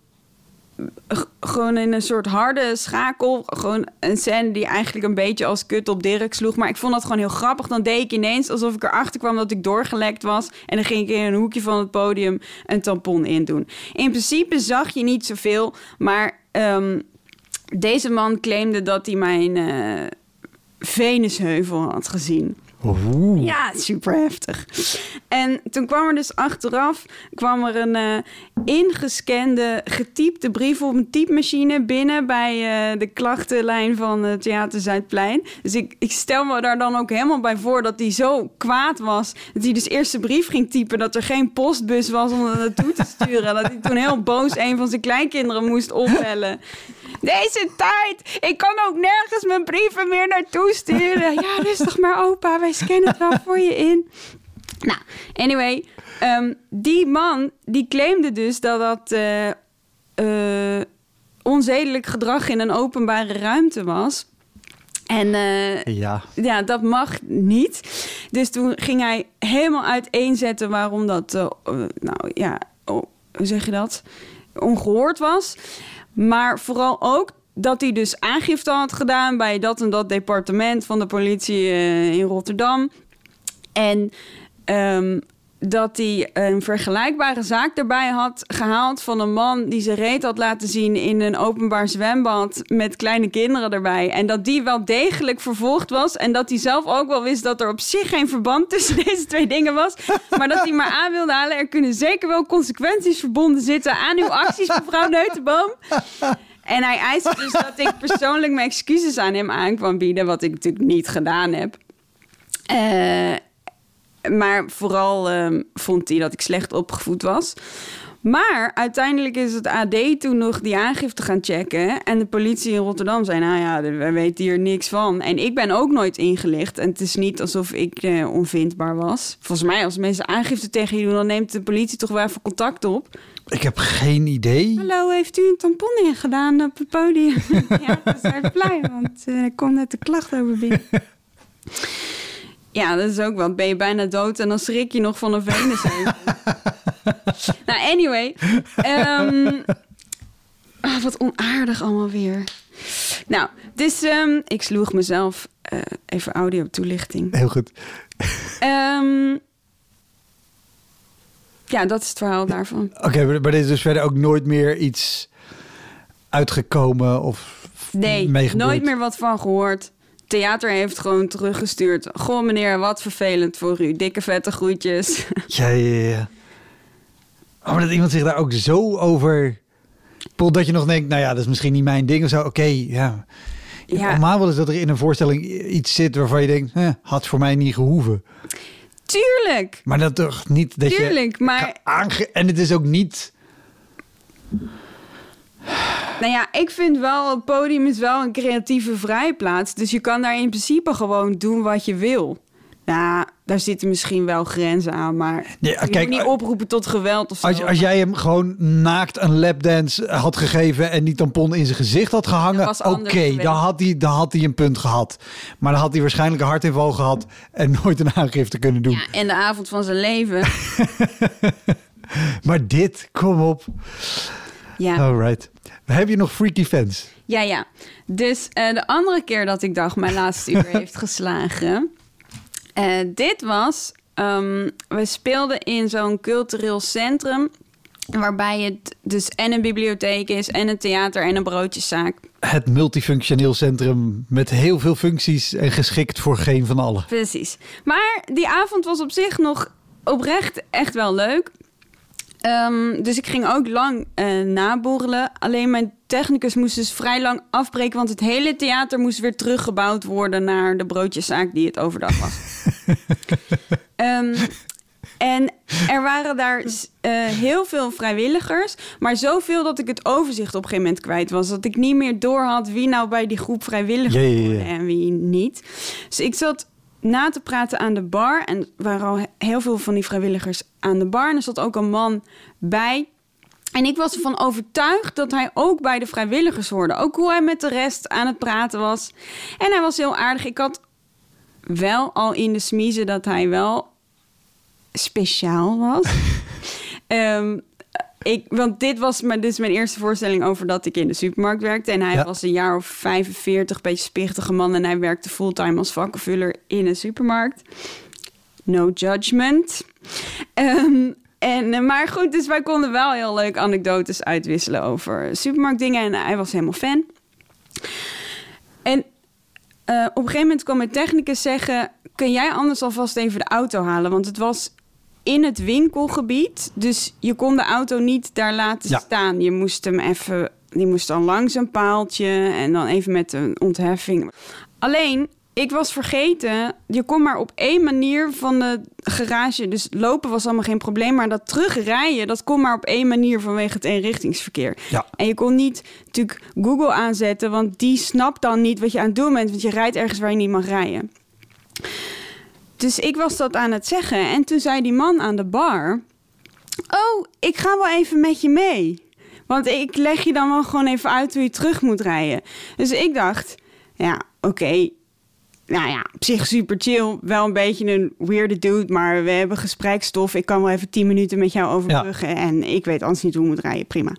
gewoon in een soort harde schakel. Gewoon een scène die eigenlijk een beetje als kut op Dirk sloeg. Maar ik vond dat gewoon heel grappig. Dan deed ik ineens alsof ik erachter kwam dat ik doorgelekt was. En dan ging ik in een hoekje van het podium een tampon in doen. In principe zag je niet zoveel. Maar ehm, deze man claimde dat hij mijn eh, Venusheuvel had gezien. Oeh. Ja, super heftig. En toen kwam er dus achteraf kwam er een eh, ingescande, getypte brief op een typemachine binnen bij eh, de klachtenlijn van het Theater Zuidplein. Dus ik, ik stel me daar dan ook helemaal bij voor dat hij zo kwaad was. Dat hij dus eerst de brief ging typen, dat er geen postbus was om er naartoe te sturen. Dat hij toen heel boos een van zijn kleinkinderen moest opbellen. Deze tijd! Ik kan ook nergens mijn brieven meer naartoe sturen. Ja, rustig maar, opa. Wij scannen het wel voor je in. Nou, anyway. ehm, die man, die claimde dus dat dat eh, eh, onzedelijk gedrag in een openbare ruimte was. En eh, Ja. ja, dat mag niet. Dus toen ging hij helemaal uiteenzetten waarom dat, nou ja, oh, hoe zeg je dat? Ongehoord was. Maar vooral ook dat hij dus aangifte had gedaan bij dat en dat departement van de politie eh, in Rotterdam. En ehm, dat hij een vergelijkbare zaak erbij had gehaald van een man die zijn reet had laten zien in een openbaar zwembad met kleine kinderen erbij. En dat die wel degelijk vervolgd was. En dat hij zelf ook wel wist dat er op zich geen verband tussen deze twee dingen was. Maar dat hij maar aan wilde halen. Er kunnen zeker wel consequenties verbonden zitten aan uw acties, mevrouw Neutenboom. En hij eiste dus dat ik persoonlijk mijn excuses aan hem aan kwam bieden. Wat ik natuurlijk niet gedaan heb. Eh, maar vooral ehm, vond hij dat ik slecht opgevoed was. Maar uiteindelijk is het AD toen nog die aangifte gaan checken. En de politie in Rotterdam zei: Nou ja, we weten hier niks van. En ik ben ook nooit ingelicht. En het is niet alsof ik eh, onvindbaar was. Volgens mij, als mensen aangifte tegen je doen, dan neemt de politie toch wel even contact op. Ik heb geen idee. Hallo, heeft u een tampon ingedaan op het podium? ja, dat is blij, want eh, er komt net de klacht over binnen. Ja, dat is ook wat. Ben je bijna dood en dan schrik je nog van een venus. nou, anyway. ehm, ah, wat onaardig allemaal weer. Nou, dus ehm, ik sloeg mezelf eh, even audio toelichting. Heel goed. Ehm, ja, dat is het verhaal daarvan. Oké, maar, maar er is dus verder ook nooit meer iets uitgekomen of Nee, nooit meer wat van gehoord. Theater heeft gewoon teruggestuurd. Goh, meneer, wat vervelend voor u. Dikke vette groetjes. Ja, ja, ja. Oh, maar dat iemand zich daar ook zo over... Dat je nog denkt, nou ja, dat is misschien niet mijn ding of zo. Oké, ja. Ja. Normaal wel eens dat er in een voorstelling iets zit waarvan je denkt... Eh, had voor mij niet gehoeven. Tuurlijk, Maar dat toch niet dat tuurlijk. je... Maar Aange en het is ook niet... nou ja, ik vind wel, het podium is wel een creatieve vrijplaats. Dus je kan daar in principe gewoon doen wat je wil. Nou, daar zitten misschien wel grenzen aan, maar je kijk, moet niet eh, oproepen tot geweld of zo. Als, als jij hem gewoon naakt een lapdance had gegeven en die tampon in zijn gezicht had gehangen, oké, dan, had hij, dan had hij een punt gehad. Maar dan had hij waarschijnlijk een hartinval gehad en nooit een aangifte kunnen doen. Ja, en de avond van zijn leven. Maar dit, kom op. Ja. Alright. Heb je nog freaky fans? Ja, ja. Dus eh, de andere keer dat ik dacht mijn laatste uur heeft geslagen. eh, dit was, ehm, we speelden in zo'n cultureel centrum. Waarbij het dus en een bibliotheek is, en een theater en een broodjeszaak. Het multifunctioneel centrum met heel veel functies en geschikt voor geen van allen. Precies. Maar die avond was op zich nog oprecht echt wel leuk. Ehm, dus ik ging ook lang eh naborrelen. Alleen mijn technicus moest dus vrij lang afbreken... want het hele theater moest weer teruggebouwd worden... naar de broodjeszaak die het overdag was. Ehm, en er waren daar eh, heel veel vrijwilligers... maar zoveel dat ik het overzicht op een gegeven moment kwijt was. Dat ik niet meer door had wie nou bij die groep vrijwilligers hoorde en wie niet. Dus ik zat na te praten aan de bar. En waren al heel veel van die vrijwilligers aan de bar. En er zat ook een man bij. En ik was ervan overtuigd dat hij ook bij de vrijwilligers hoorde. Ook hoe hij met de rest aan het praten was. En hij was heel aardig. Ik had wel al in de smiezen dat hij wel speciaal was. Ehm, ik, want dit was mijn, dit is mijn eerste voorstelling over dat ik in de supermarkt werkte. En hij Ja. was een jaar of 45, beetje spichtige man. En hij werkte fulltime als vakkenvuller in een supermarkt. No judgment. Ehm, en, eh, maar goed, dus wij konden wel heel leuk anekdotes uitwisselen over supermarktdingen. En hij was helemaal fan. En eh, op een gegeven moment kwam mijn technicus zeggen... kun jij anders alvast even de auto halen? Want het was in het winkelgebied. Dus je kon de auto niet daar laten Ja. staan. Je moest hem even... Die moest dan langs een paaltje en dan even met een ontheffing. Alleen, ik was vergeten... je kon maar op één manier van de garage... dus lopen was allemaal geen probleem... maar dat terugrijden, dat kon maar op één manier... vanwege het eenrichtingsverkeer. Ja. En je kon niet natuurlijk Google aanzetten, want die snapt dan niet wat je aan het doen bent, want je rijdt ergens waar je niet mag rijden. Dus ik was dat aan het zeggen en toen zei die man aan de bar: Oh, ik ga wel even met je mee. Want ik leg je dan wel gewoon even uit hoe je terug moet rijden. Dus ik dacht: Ja, oké. Nou ja, op zich super chill. Wel een beetje een weirde dude, maar we hebben gesprekstof. Ik kan wel even 10 minuten met jou overbruggen. En ik weet anders niet hoe ik moet rijden. Prima.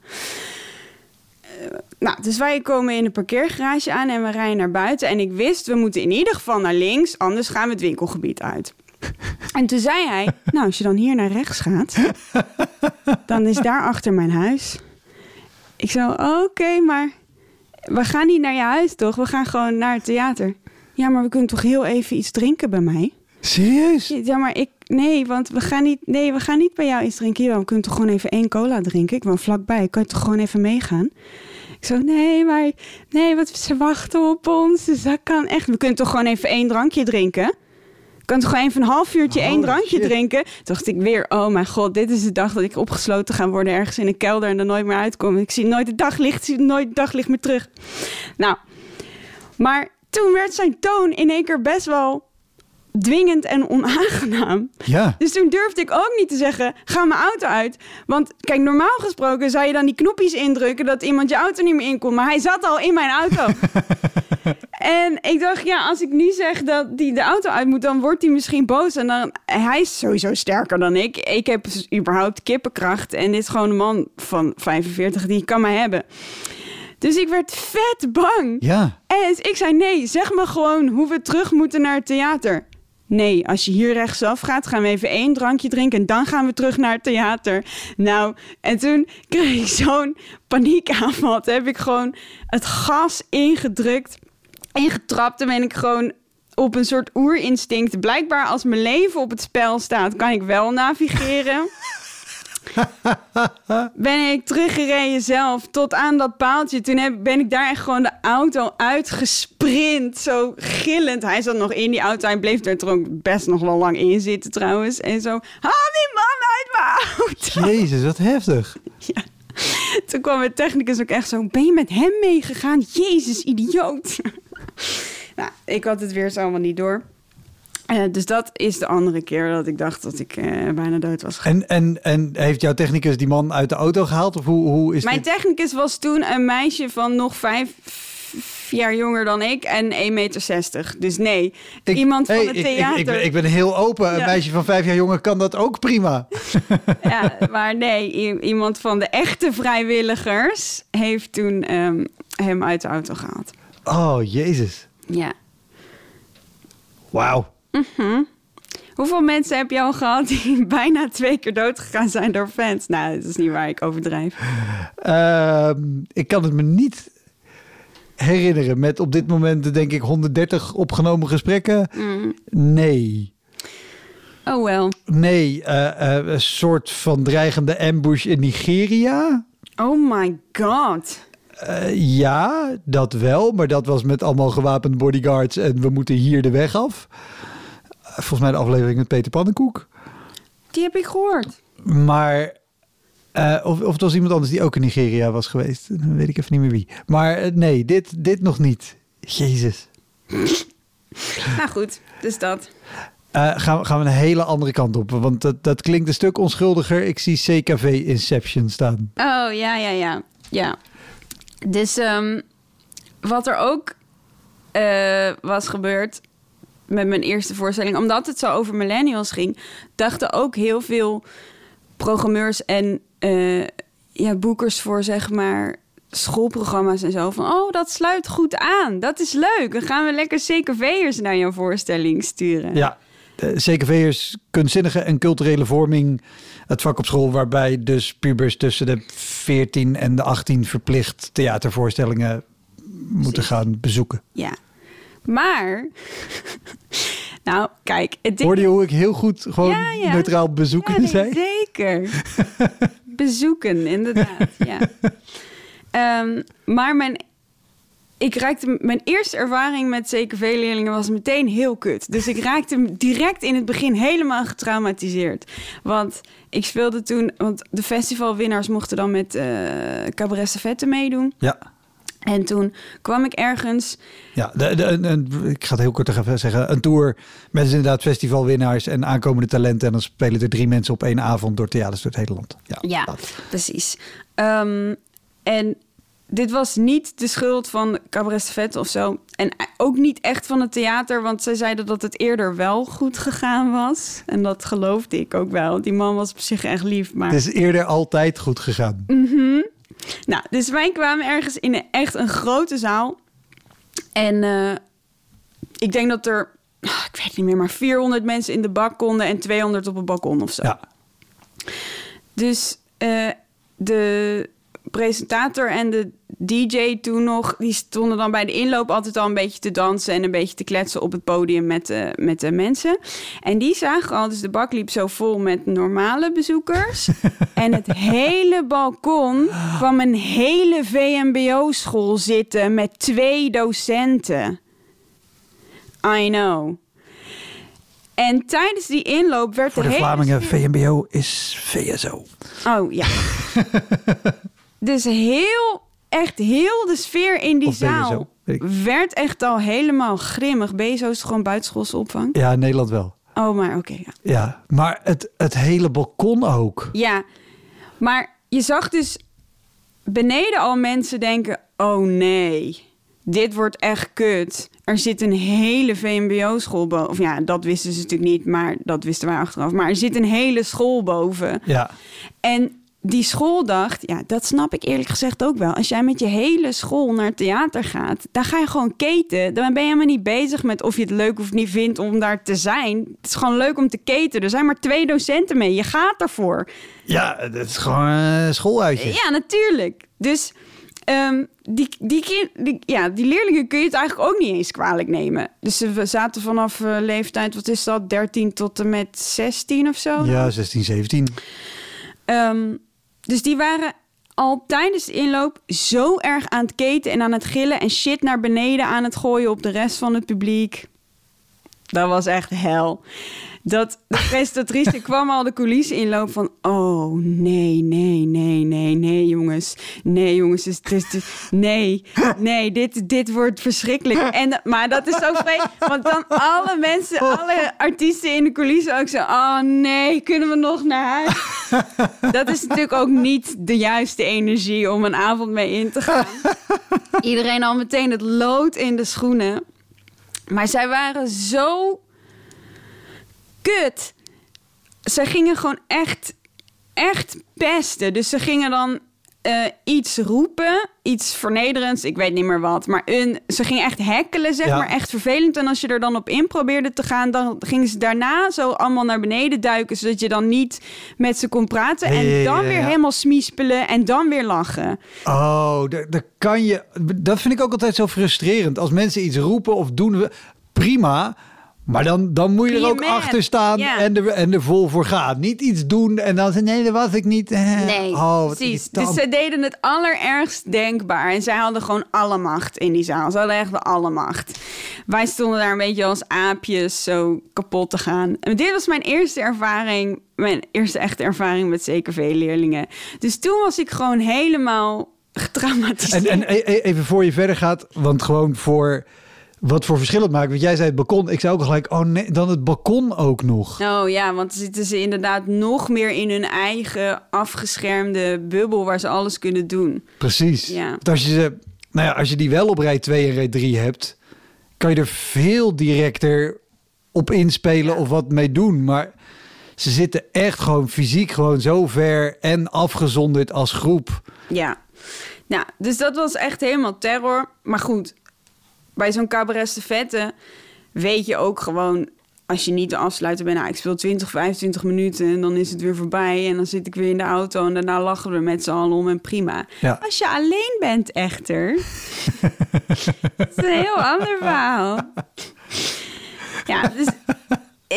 Nou, dus wij komen in een parkeergarage aan en we rijden naar buiten. En ik wist, we moeten in ieder geval naar links, anders gaan we het winkelgebied uit. En toen zei hij, nou, als je dan hier naar rechts gaat, dan is daar achter mijn huis. Ik zo, oké, maar we gaan niet naar je huis, toch? We gaan gewoon naar het theater. Ja, maar we kunnen toch heel even iets drinken bij mij? Serieus? Ja, maar ik... Nee, want we gaan niet, nee, we gaan niet bij jou iets drinken. Ja, we kunnen toch gewoon even één cola drinken? Ik woon vlakbij. Kan je toch gewoon even meegaan? Ik zo, nee, maar... Nee, wat ze wachten op ons. Dus dat kan echt... We kunnen toch gewoon even één drankje drinken? Kan toch gewoon even een half uurtje één drankje shit. drinken? Toen dacht ik weer, oh mijn god, dit is de dag dat ik opgesloten ga worden ergens in een kelder en er nooit meer uitkom. Ik zie nooit het daglicht, ik zie nooit het daglicht meer terug. Nou, maar toen werd zijn toon in één keer best wel dwingend en onaangenaam. Ja. Dus toen durfde ik ook niet te zeggen, ga mijn auto uit. Want kijk, normaal gesproken zou je dan die knopjes indrukken... dat iemand je auto niet meer in kon. Maar hij zat al in mijn auto. en ik dacht, ja, als ik nu zeg dat hij de auto uit moet... dan wordt hij misschien boos. En dan, hij is sowieso sterker dan ik. Ik heb dus überhaupt kippenkracht. En dit is gewoon een man van 45 die kan mij hebben. Dus ik werd vet bang. Ja. En ik zei nee, zeg me gewoon hoe we terug moeten naar het theater. Nee, als je hier rechtsaf gaat, gaan we even één drankje drinken en dan gaan we terug naar het theater. Nou, en toen kreeg ik zo'n paniekaanval. Toen heb ik gewoon het gas ingedrukt, ingetrapt. En ben ik gewoon op een soort oerinstinct. Blijkbaar als mijn leven op het spel staat, kan ik wel navigeren. ben ik teruggereden zelf tot aan dat paaltje. Toen heb, ben ik daar echt gewoon de auto uitgesprint. Zo gillend. Hij zat nog in die auto. Hij bleef er ook best nog wel lang in zitten trouwens. En zo, haal die man uit mijn auto. Jezus, wat heftig. Ja. Toen kwam de technicus ook echt zo, ben je met hem meegegaan? Jezus, idioot. nou, ik had het weer zo allemaal niet door. Eh, dus dat is de andere keer dat ik dacht dat ik eh, bijna dood was. En, en, en heeft jouw technicus die man uit de auto gehaald? Of hoe, hoe is Mijn dit? technicus was toen een meisje van nog vijf jaar jonger dan ik en 1,60 meter. Dus nee, Ik- iemand van het ik- ik- theater. Ik, ben, ik ben heel open. Een meisje van vijf jaar jonger kan dat ook prima. Ja, maar nee, iemand van de echte vrijwilligers heeft toen ehm, hem uit de auto gehaald. Oh, jezus. Ja. Wauw. Hoeveel mensen heb je al gehad die bijna twee keer dood gegaan zijn door fans? Nou, dat is niet waar, ik overdrijf. Ehm, ik kan het me niet herinneren met op dit moment denk ik 130 opgenomen gesprekken. Mm. Nee. Oh wel. Nee, eh, eh, een soort van dreigende ambush in Nigeria. Oh my god. Eh, ja, dat wel. Maar dat was met allemaal gewapende bodyguards en we moeten hier de weg af. Volgens mij de aflevering met Peter Pannenkoek. Die heb ik gehoord. Maar, eh, of, of het was iemand anders die ook in Nigeria was geweest. Dan weet ik even niet meer wie. Maar eh, nee, dit, dit nog niet. Jezus. Nou goed, dus dat. Eh, gaan, we, gaan we een hele andere kant op. Want dat, dat klinkt een stuk onschuldiger. Ik zie CKV Inception staan. Oh, ja, ja, ja. Ja. Dus ehm, wat er ook was gebeurd met mijn eerste voorstelling... omdat het zo over millennials ging... dachten ook heel veel programmeurs en eh, ja, boekers voor, zeg maar... schoolprogramma's en zo van... oh, dat sluit goed aan. Dat is leuk. Dan gaan we lekker CKV'ers naar jouw voorstelling sturen. Ja, CKV'ers kunstzinnige en culturele vorming. Het vak op school waarbij dus pubers tussen de 14 en de 18 verplicht theatervoorstellingen moeten Precies. gaan bezoeken. Ja. Maar... nou, kijk... Het ding Hoorde je hoe ik heel goed gewoon Ja, ja. neutraal bezoeken Ja, zei? zeker. Bezoeken, inderdaad. Ja. Ehm, maar mijn, ik raakte, mijn eerste ervaring met CKV-leerlingen was meteen heel kut. Dus ik raakte direct in het begin helemaal getraumatiseerd. Want ik speelde toen... Want de festivalwinnaars mochten dan met eh Cabaret Savette meedoen. Ja. En toen kwam ik ergens... Ja, de, de, ik ga het heel kort even zeggen. Een tour met dus inderdaad festivalwinnaars en aankomende talenten. En dan spelen er drie mensen op één avond door theaters door het hele land. Ja, precies. Ehm, en dit was niet de schuld van Cabaret Savette of zo. En ook niet echt van het theater, want zij zeiden dat het eerder wel goed gegaan was. En dat geloofde ik ook wel. Die man was op zich echt lief, maar... Het is eerder altijd goed gegaan. Nou, dus wij kwamen ergens in een, echt een grote zaal. En eh, ik denk dat er ah, ik weet niet meer, maar 400 mensen in de bak konden en 200 op het balkon of zo. Ja. Dus eh, de presentator en de DJ toen nog, die stonden dan bij de inloop altijd al een beetje te dansen en een beetje te kletsen op het podium met de, met de mensen. En die zagen al, dus de bak liep zo vol met normale bezoekers. en het hele balkon kwam een hele VMBO-school zitten met twee docenten. I know. En tijdens die inloop werd Voor de de hele Vlamingen, VMBO is VSO. Oh ja. dus heel, echt heel de sfeer in die Of zaal werd echt al helemaal grimmig. BSO is gewoon buitenschoolse opvang? Ja, in Nederland wel. Oh, maar oké. ja. Ja, maar het, het hele balkon ook. ja, maar je zag dus beneden al mensen denken... Oh nee, dit wordt echt kut. Er zit een hele VMBO-school boven. Of ja, dat wisten ze natuurlijk niet, maar dat wisten wij achteraf. Maar er zit een hele school boven. Ja, En die school dacht, ja, dat snap ik eerlijk gezegd ook wel. Als jij met je hele school naar het theater gaat, dan ga je gewoon keten. Dan ben je helemaal niet bezig met of je het leuk of niet vindt om daar te zijn. Het is gewoon leuk om te keten. Er zijn maar twee docenten mee. Je gaat ervoor. ja het is gewoon een schooluitje. Ja, natuurlijk. Dus ehm, die, die, kind, die, ja, die leerlingen kun je het eigenlijk ook niet eens kwalijk nemen. Dus we zaten vanaf eh, leeftijd, wat is dat, 13 tot en met 16 of zo? Ja, 16, 17. Ehm, dus die waren al tijdens de inloop zo erg aan het keten en aan het gillen en shit naar beneden aan het gooien op de rest van het publiek. Dat was echt hel. Dat de presentatrice kwam al de coulissen inloop van... oh, nee, nee, nee, nee, nee, jongens. Nee, jongens, het is, het is- nee, nee, dit, dit wordt verschrikkelijk. En, maar dat is zo vreemd, want dan alle mensen, alle artiesten in de coulissen ook zo... oh nee, kunnen we nog naar huis? Dat is natuurlijk ook niet de juiste energie om een avond mee in te gaan. Iedereen al meteen het lood in de schoenen. Maar zij waren zo kut. Ze gingen gewoon echt, echt pesten. Dus ze gingen dan eh, iets roepen, iets vernederends, ik weet niet meer wat. Maar een, ze gingen echt hekkelen, zeg Ja. maar, echt vervelend. En als je er dan op in probeerde te gaan, dan gingen ze daarna zo allemaal naar beneden duiken, zodat je dan niet met ze kon praten. Ja, En ja, dan weer helemaal smiespelen en dan weer lachen. Oh, daar kan je. Dat vind ik ook altijd zo frustrerend. Als mensen iets roepen of doen, we- prima. Maar dan, dan moet je er ook man. achter staan Ja. en, er, en er vol voor gaan. Niet iets doen en dan zeggen: nee, dat was ik niet. Eh, Nee, oh, precies. Dus ze deden het allerergst denkbaar. En zij hadden gewoon alle macht in die zaal. Ze hadden echt alle macht. Wij stonden daar een beetje als aapjes zo kapot te gaan. En dit was mijn eerste ervaring, mijn eerste echte ervaring met CKV-leerlingen. Dus toen was ik gewoon helemaal getraumatiseerd. En, en e- e- even voor je verder gaat, want gewoon voor wat voor verschil het maakt. Want jij zei het balkon. Ik zei ook gelijk, oh nee, dan het balkon ook nog. Oh ja, want dan zitten ze inderdaad nog meer in hun eigen afgeschermde bubbel waar ze alles kunnen doen. Precies. Ja. Want als je, ze, nou ja, als je die wel op rij 2 en rij 3 hebt, kan je er veel directer op inspelen of wat mee doen. Maar ze zitten echt gewoon fysiek gewoon zo ver en afgezonderd als groep. Ja, nou, dus dat was echt helemaal terror. Maar goed, bij zo'n cabaret vette weet je ook gewoon... als je niet de afsluiter bent, nou, ik speel 20, 25 minuten... en dan is het weer voorbij en dan zit ik weer in de auto... en daarna lachen we met z'n allen om en prima. Ja. Als je alleen bent echter... dat is een heel ander verhaal. Ja, dus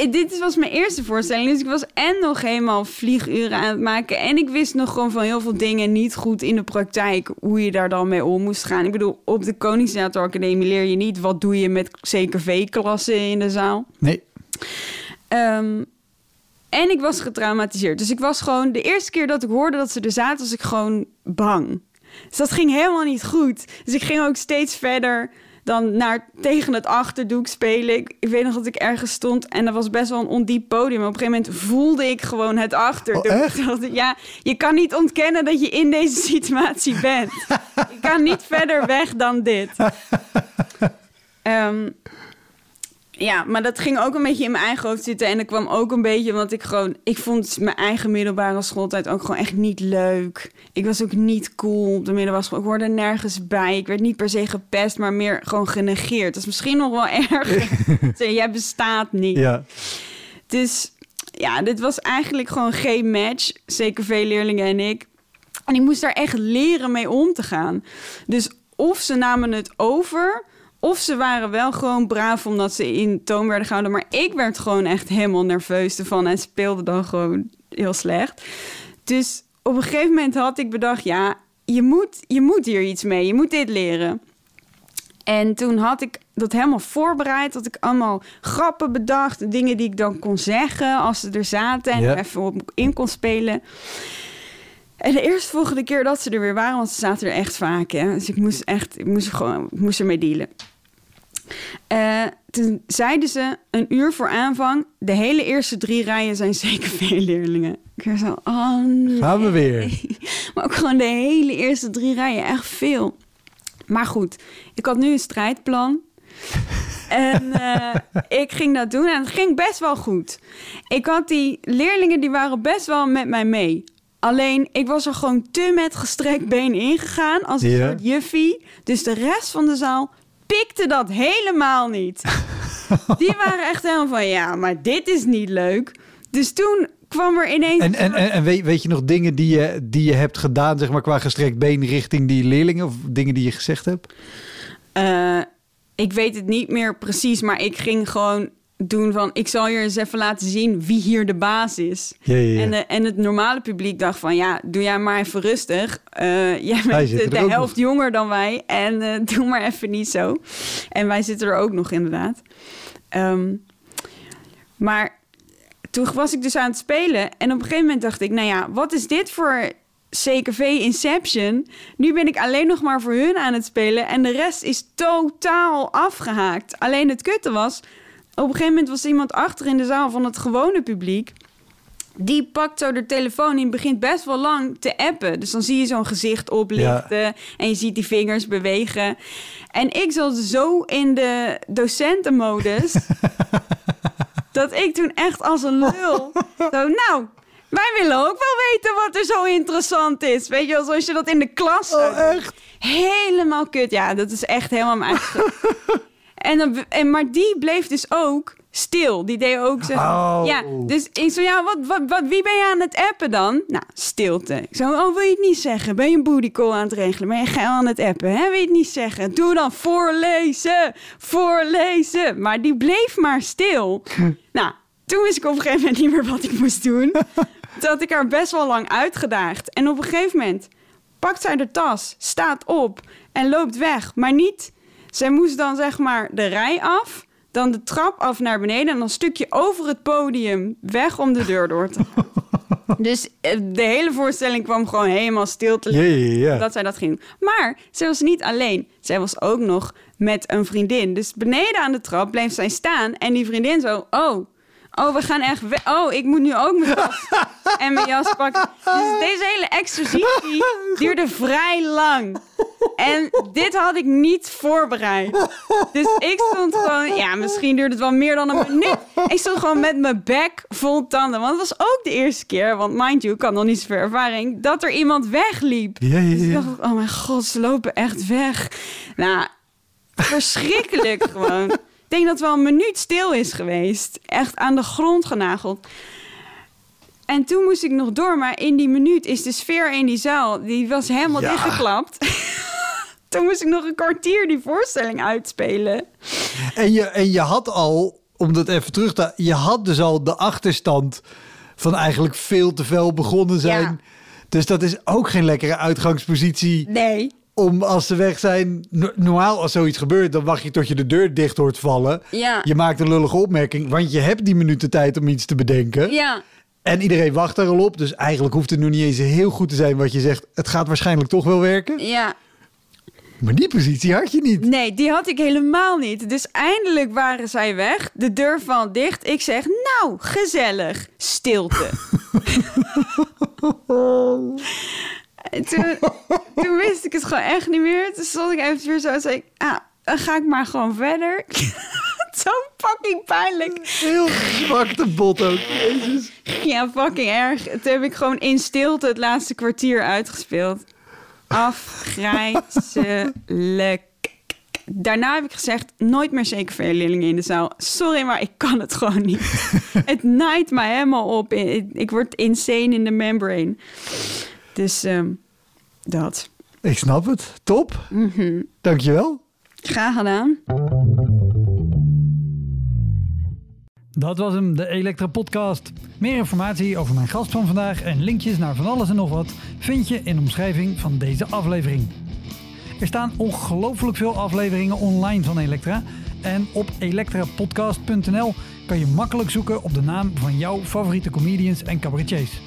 dit was mijn eerste voorstelling. Dus ik was en nog helemaal vlieguren aan het maken. En ik wist nog gewoon van heel veel dingen niet goed in de praktijk. Hoe je daar dan mee om moest gaan. Ik bedoel, op de Koningstheater Academie leer je niet... wat doe je met CKV-klassen in de zaal. Nee. Ehm, en ik was getraumatiseerd. Dus ik was gewoon... De eerste keer dat ik hoorde dat ze er zaten, was ik gewoon bang. Dus dat ging helemaal niet goed. Dus ik ging ook steeds verder dan naar tegen het achterdoek spelen. Ik, ik weet nog dat ik ergens stond en dat was best wel een ondiep podium. Op een gegeven moment voelde ik gewoon het achterdoek. Oh, echt? Ja, je kan niet ontkennen dat je in deze situatie bent. je kan niet verder weg dan dit. Ehm, Ja, maar dat ging ook een beetje in mijn eigen hoofd zitten. En dat kwam ook een beetje, want ik gewoon... Ik vond mijn eigen middelbare schooltijd ook gewoon echt niet leuk. Ik was ook niet cool op de middelbare school. Ik hoorde nergens bij. Ik werd niet per se gepest, maar meer gewoon genegeerd. Dat is misschien nog wel erg. Jij bestaat niet. Ja. Dus ja, dit was eigenlijk gewoon geen match. Zeker veel leerlingen en ik. En ik moest daar echt leren mee om te gaan. Dus of ze namen het over... Of ze waren wel gewoon braaf omdat ze in toon werden gehouden. Maar ik werd gewoon echt helemaal nerveus ervan en speelde dan gewoon heel slecht. Dus op een gegeven moment had ik bedacht: ja, je moet, je moet hier iets mee. Je moet dit leren. En toen had ik dat helemaal voorbereid. Had ik allemaal grappen bedacht. Dingen die ik dan kon zeggen als ze er zaten. En Ja. er even op in kon spelen. En de eerste volgende keer dat ze er weer waren, want ze zaten er echt vaak. Hè? Dus ik moest echt, ik moest gewoon, ik moest ermee dealen. Eh, toen zeiden ze een uur voor aanvang: de hele eerste drie rijen zijn zeker veel leerlingen. Ik was zo, oh nee. Gaan we weer. Maar ook gewoon de hele eerste drie rijen, echt veel. Maar goed, ik had nu een strijdplan. En eh, ik ging dat doen en het ging best wel goed. Ik had die leerlingen, die waren best wel met mij mee. Alleen, ik was er gewoon te met gestrekt been ingegaan als een Ja. soort juffie. Dus de rest van de zaal pikte dat helemaal niet. Die waren echt helemaal van, ja, maar dit is niet leuk. Dus toen kwam er ineens... En, en, en, en weet, weet je nog dingen die je, die je hebt gedaan, zeg maar, qua gestrekt been richting die leerlingen? Of dingen die je gezegd hebt? Eh, ik weet het niet meer precies, maar ik ging gewoon doen van... ik zal je eens even laten zien wie hier de baas is. Ja, ja, ja. En, eh, en het normale publiek dacht van... ja, doe jij maar even rustig. Eh, jij bent de, de helft jonger dan wij. En eh, doe maar even niet zo. En wij zitten er ook nog inderdaad. Ehm, maar toen was ik dus aan het spelen. En op een gegeven moment dacht ik... nou ja, wat is dit voor... CKV Inception. Nu ben ik alleen nog maar voor hun aan het spelen. En de rest is totaal afgehaakt. Alleen het kutte was... Op een gegeven moment was er iemand achter in de zaal van het gewone publiek. Die pakt zo de telefoon en begint best wel lang te appen. Dus dan zie je zo'n gezicht oplichten en je ziet die vingers bewegen. En ik zat zo in de docentenmodus... dat ik toen echt als een lul... Zo, nou, wij willen ook wel weten wat er zo interessant is. Weet je wel, zoals je dat in de klas... Oh, echt? Helemaal kut. Ja, dat is echt helemaal mijn eigen... en, dan, en, maar die bleef dus ook stil. Die deed ook zo... Oh. Ja, dus ik zo, ja, wat, wat, wat, wie ben je aan het appen dan? Nou, stilte. Ik zo, oh, wil je het niet zeggen? Ben je een booty call aan het regelen? Ben je geil aan het appen? Hè? Wil je het niet zeggen? Doe dan voorlezen, voorlezen. Maar die bleef maar stil. nou, toen wist ik op een gegeven moment niet meer wat ik moest doen. Toen had ik haar best wel lang uitgedaagd. En op een gegeven moment pakt zij de tas, staat op en loopt weg. Maar niet, zij moest dan zeg maar de rij af, dan de trap af naar beneden... en dan een stukje over het podium weg om de deur door te gaan. Dus eh, de hele voorstelling kwam gewoon helemaal stil te ja. dat zij dat ging. Maar zij was niet alleen. Zij was ook nog met een vriendin. Dus beneden aan de trap bleef zij staan. En die vriendin zo, oh, oh, we gaan echt weg. Oh, ik moet nu ook mijn tas en mijn jas pakken. Dus deze hele exercitie duurde vrij lang. En dit had ik niet voorbereid. Dus ik stond gewoon, ja, misschien duurde het wel meer dan een minuut. Ik stond gewoon met mijn bek vol tanden. Want het was ook de eerste keer, want mind you, ik had nog niet zoveel ervaring, dat er iemand wegliep. Ja, ja, Dus ik dacht, oh mijn god, ze lopen echt weg. Nou, verschrikkelijk gewoon. Ik denk dat wel een minuut stil is geweest. Echt aan de grond genageld. En toen moest ik nog door, maar in die minuut is de sfeer in die zaal, die was helemaal Ja. dichtgeklapt. toen moest ik nog een kwartier die voorstelling uitspelen. En je, en je had al, om dat even terug te... Je had dus al de achterstand van eigenlijk veel te veel begonnen zijn. Ja. Dus dat is ook geen lekkere uitgangspositie Nee. Om als ze weg zijn... No- Normaal als zoiets gebeurt, dan wacht je tot je de deur dicht hoort vallen. Ja. Je maakt een lullige opmerking, want je hebt die minuten tijd om iets te bedenken. Ja. En iedereen wacht daar al op. Dus eigenlijk hoeft het nu niet eens heel goed te zijn wat je zegt. Het gaat waarschijnlijk toch wel werken. Ja. Maar die positie had je niet. Nee, die had ik helemaal niet. Dus eindelijk waren zij weg. De deur valt dicht. Ik zeg, nou, gezellig. Stilte. En toen, toen wist ik het gewoon echt niet meer. Toen stond ik even weer zo en zei ik, ah, dan ga ik maar gewoon verder. zo fucking pijnlijk. Heel zwakte bot ook. Jezus. Ja, fucking erg. Het heb ik gewoon in stilte het laatste kwartier uitgespeeld. Afgrijzelijk. Daarna heb ik gezegd, nooit meer zeker veel leerlingen in de zaal. Sorry, maar ik kan het gewoon niet. het naait mij helemaal op. Ik, ik word insane in de membrane. Dus ehm, dat. Ik snap het. Top. Mhm. Dankjewel. Graag gedaan. Dat was hem, de Elektra Podcast. Meer informatie over mijn gast van vandaag en linkjes naar van alles en nog wat vind je in de omschrijving van deze aflevering. Er staan ongelooflijk veel afleveringen online van Elektra. En op elektrapodcast.nl kan je makkelijk zoeken op de naam van jouw favoriete comedians en cabaretiers.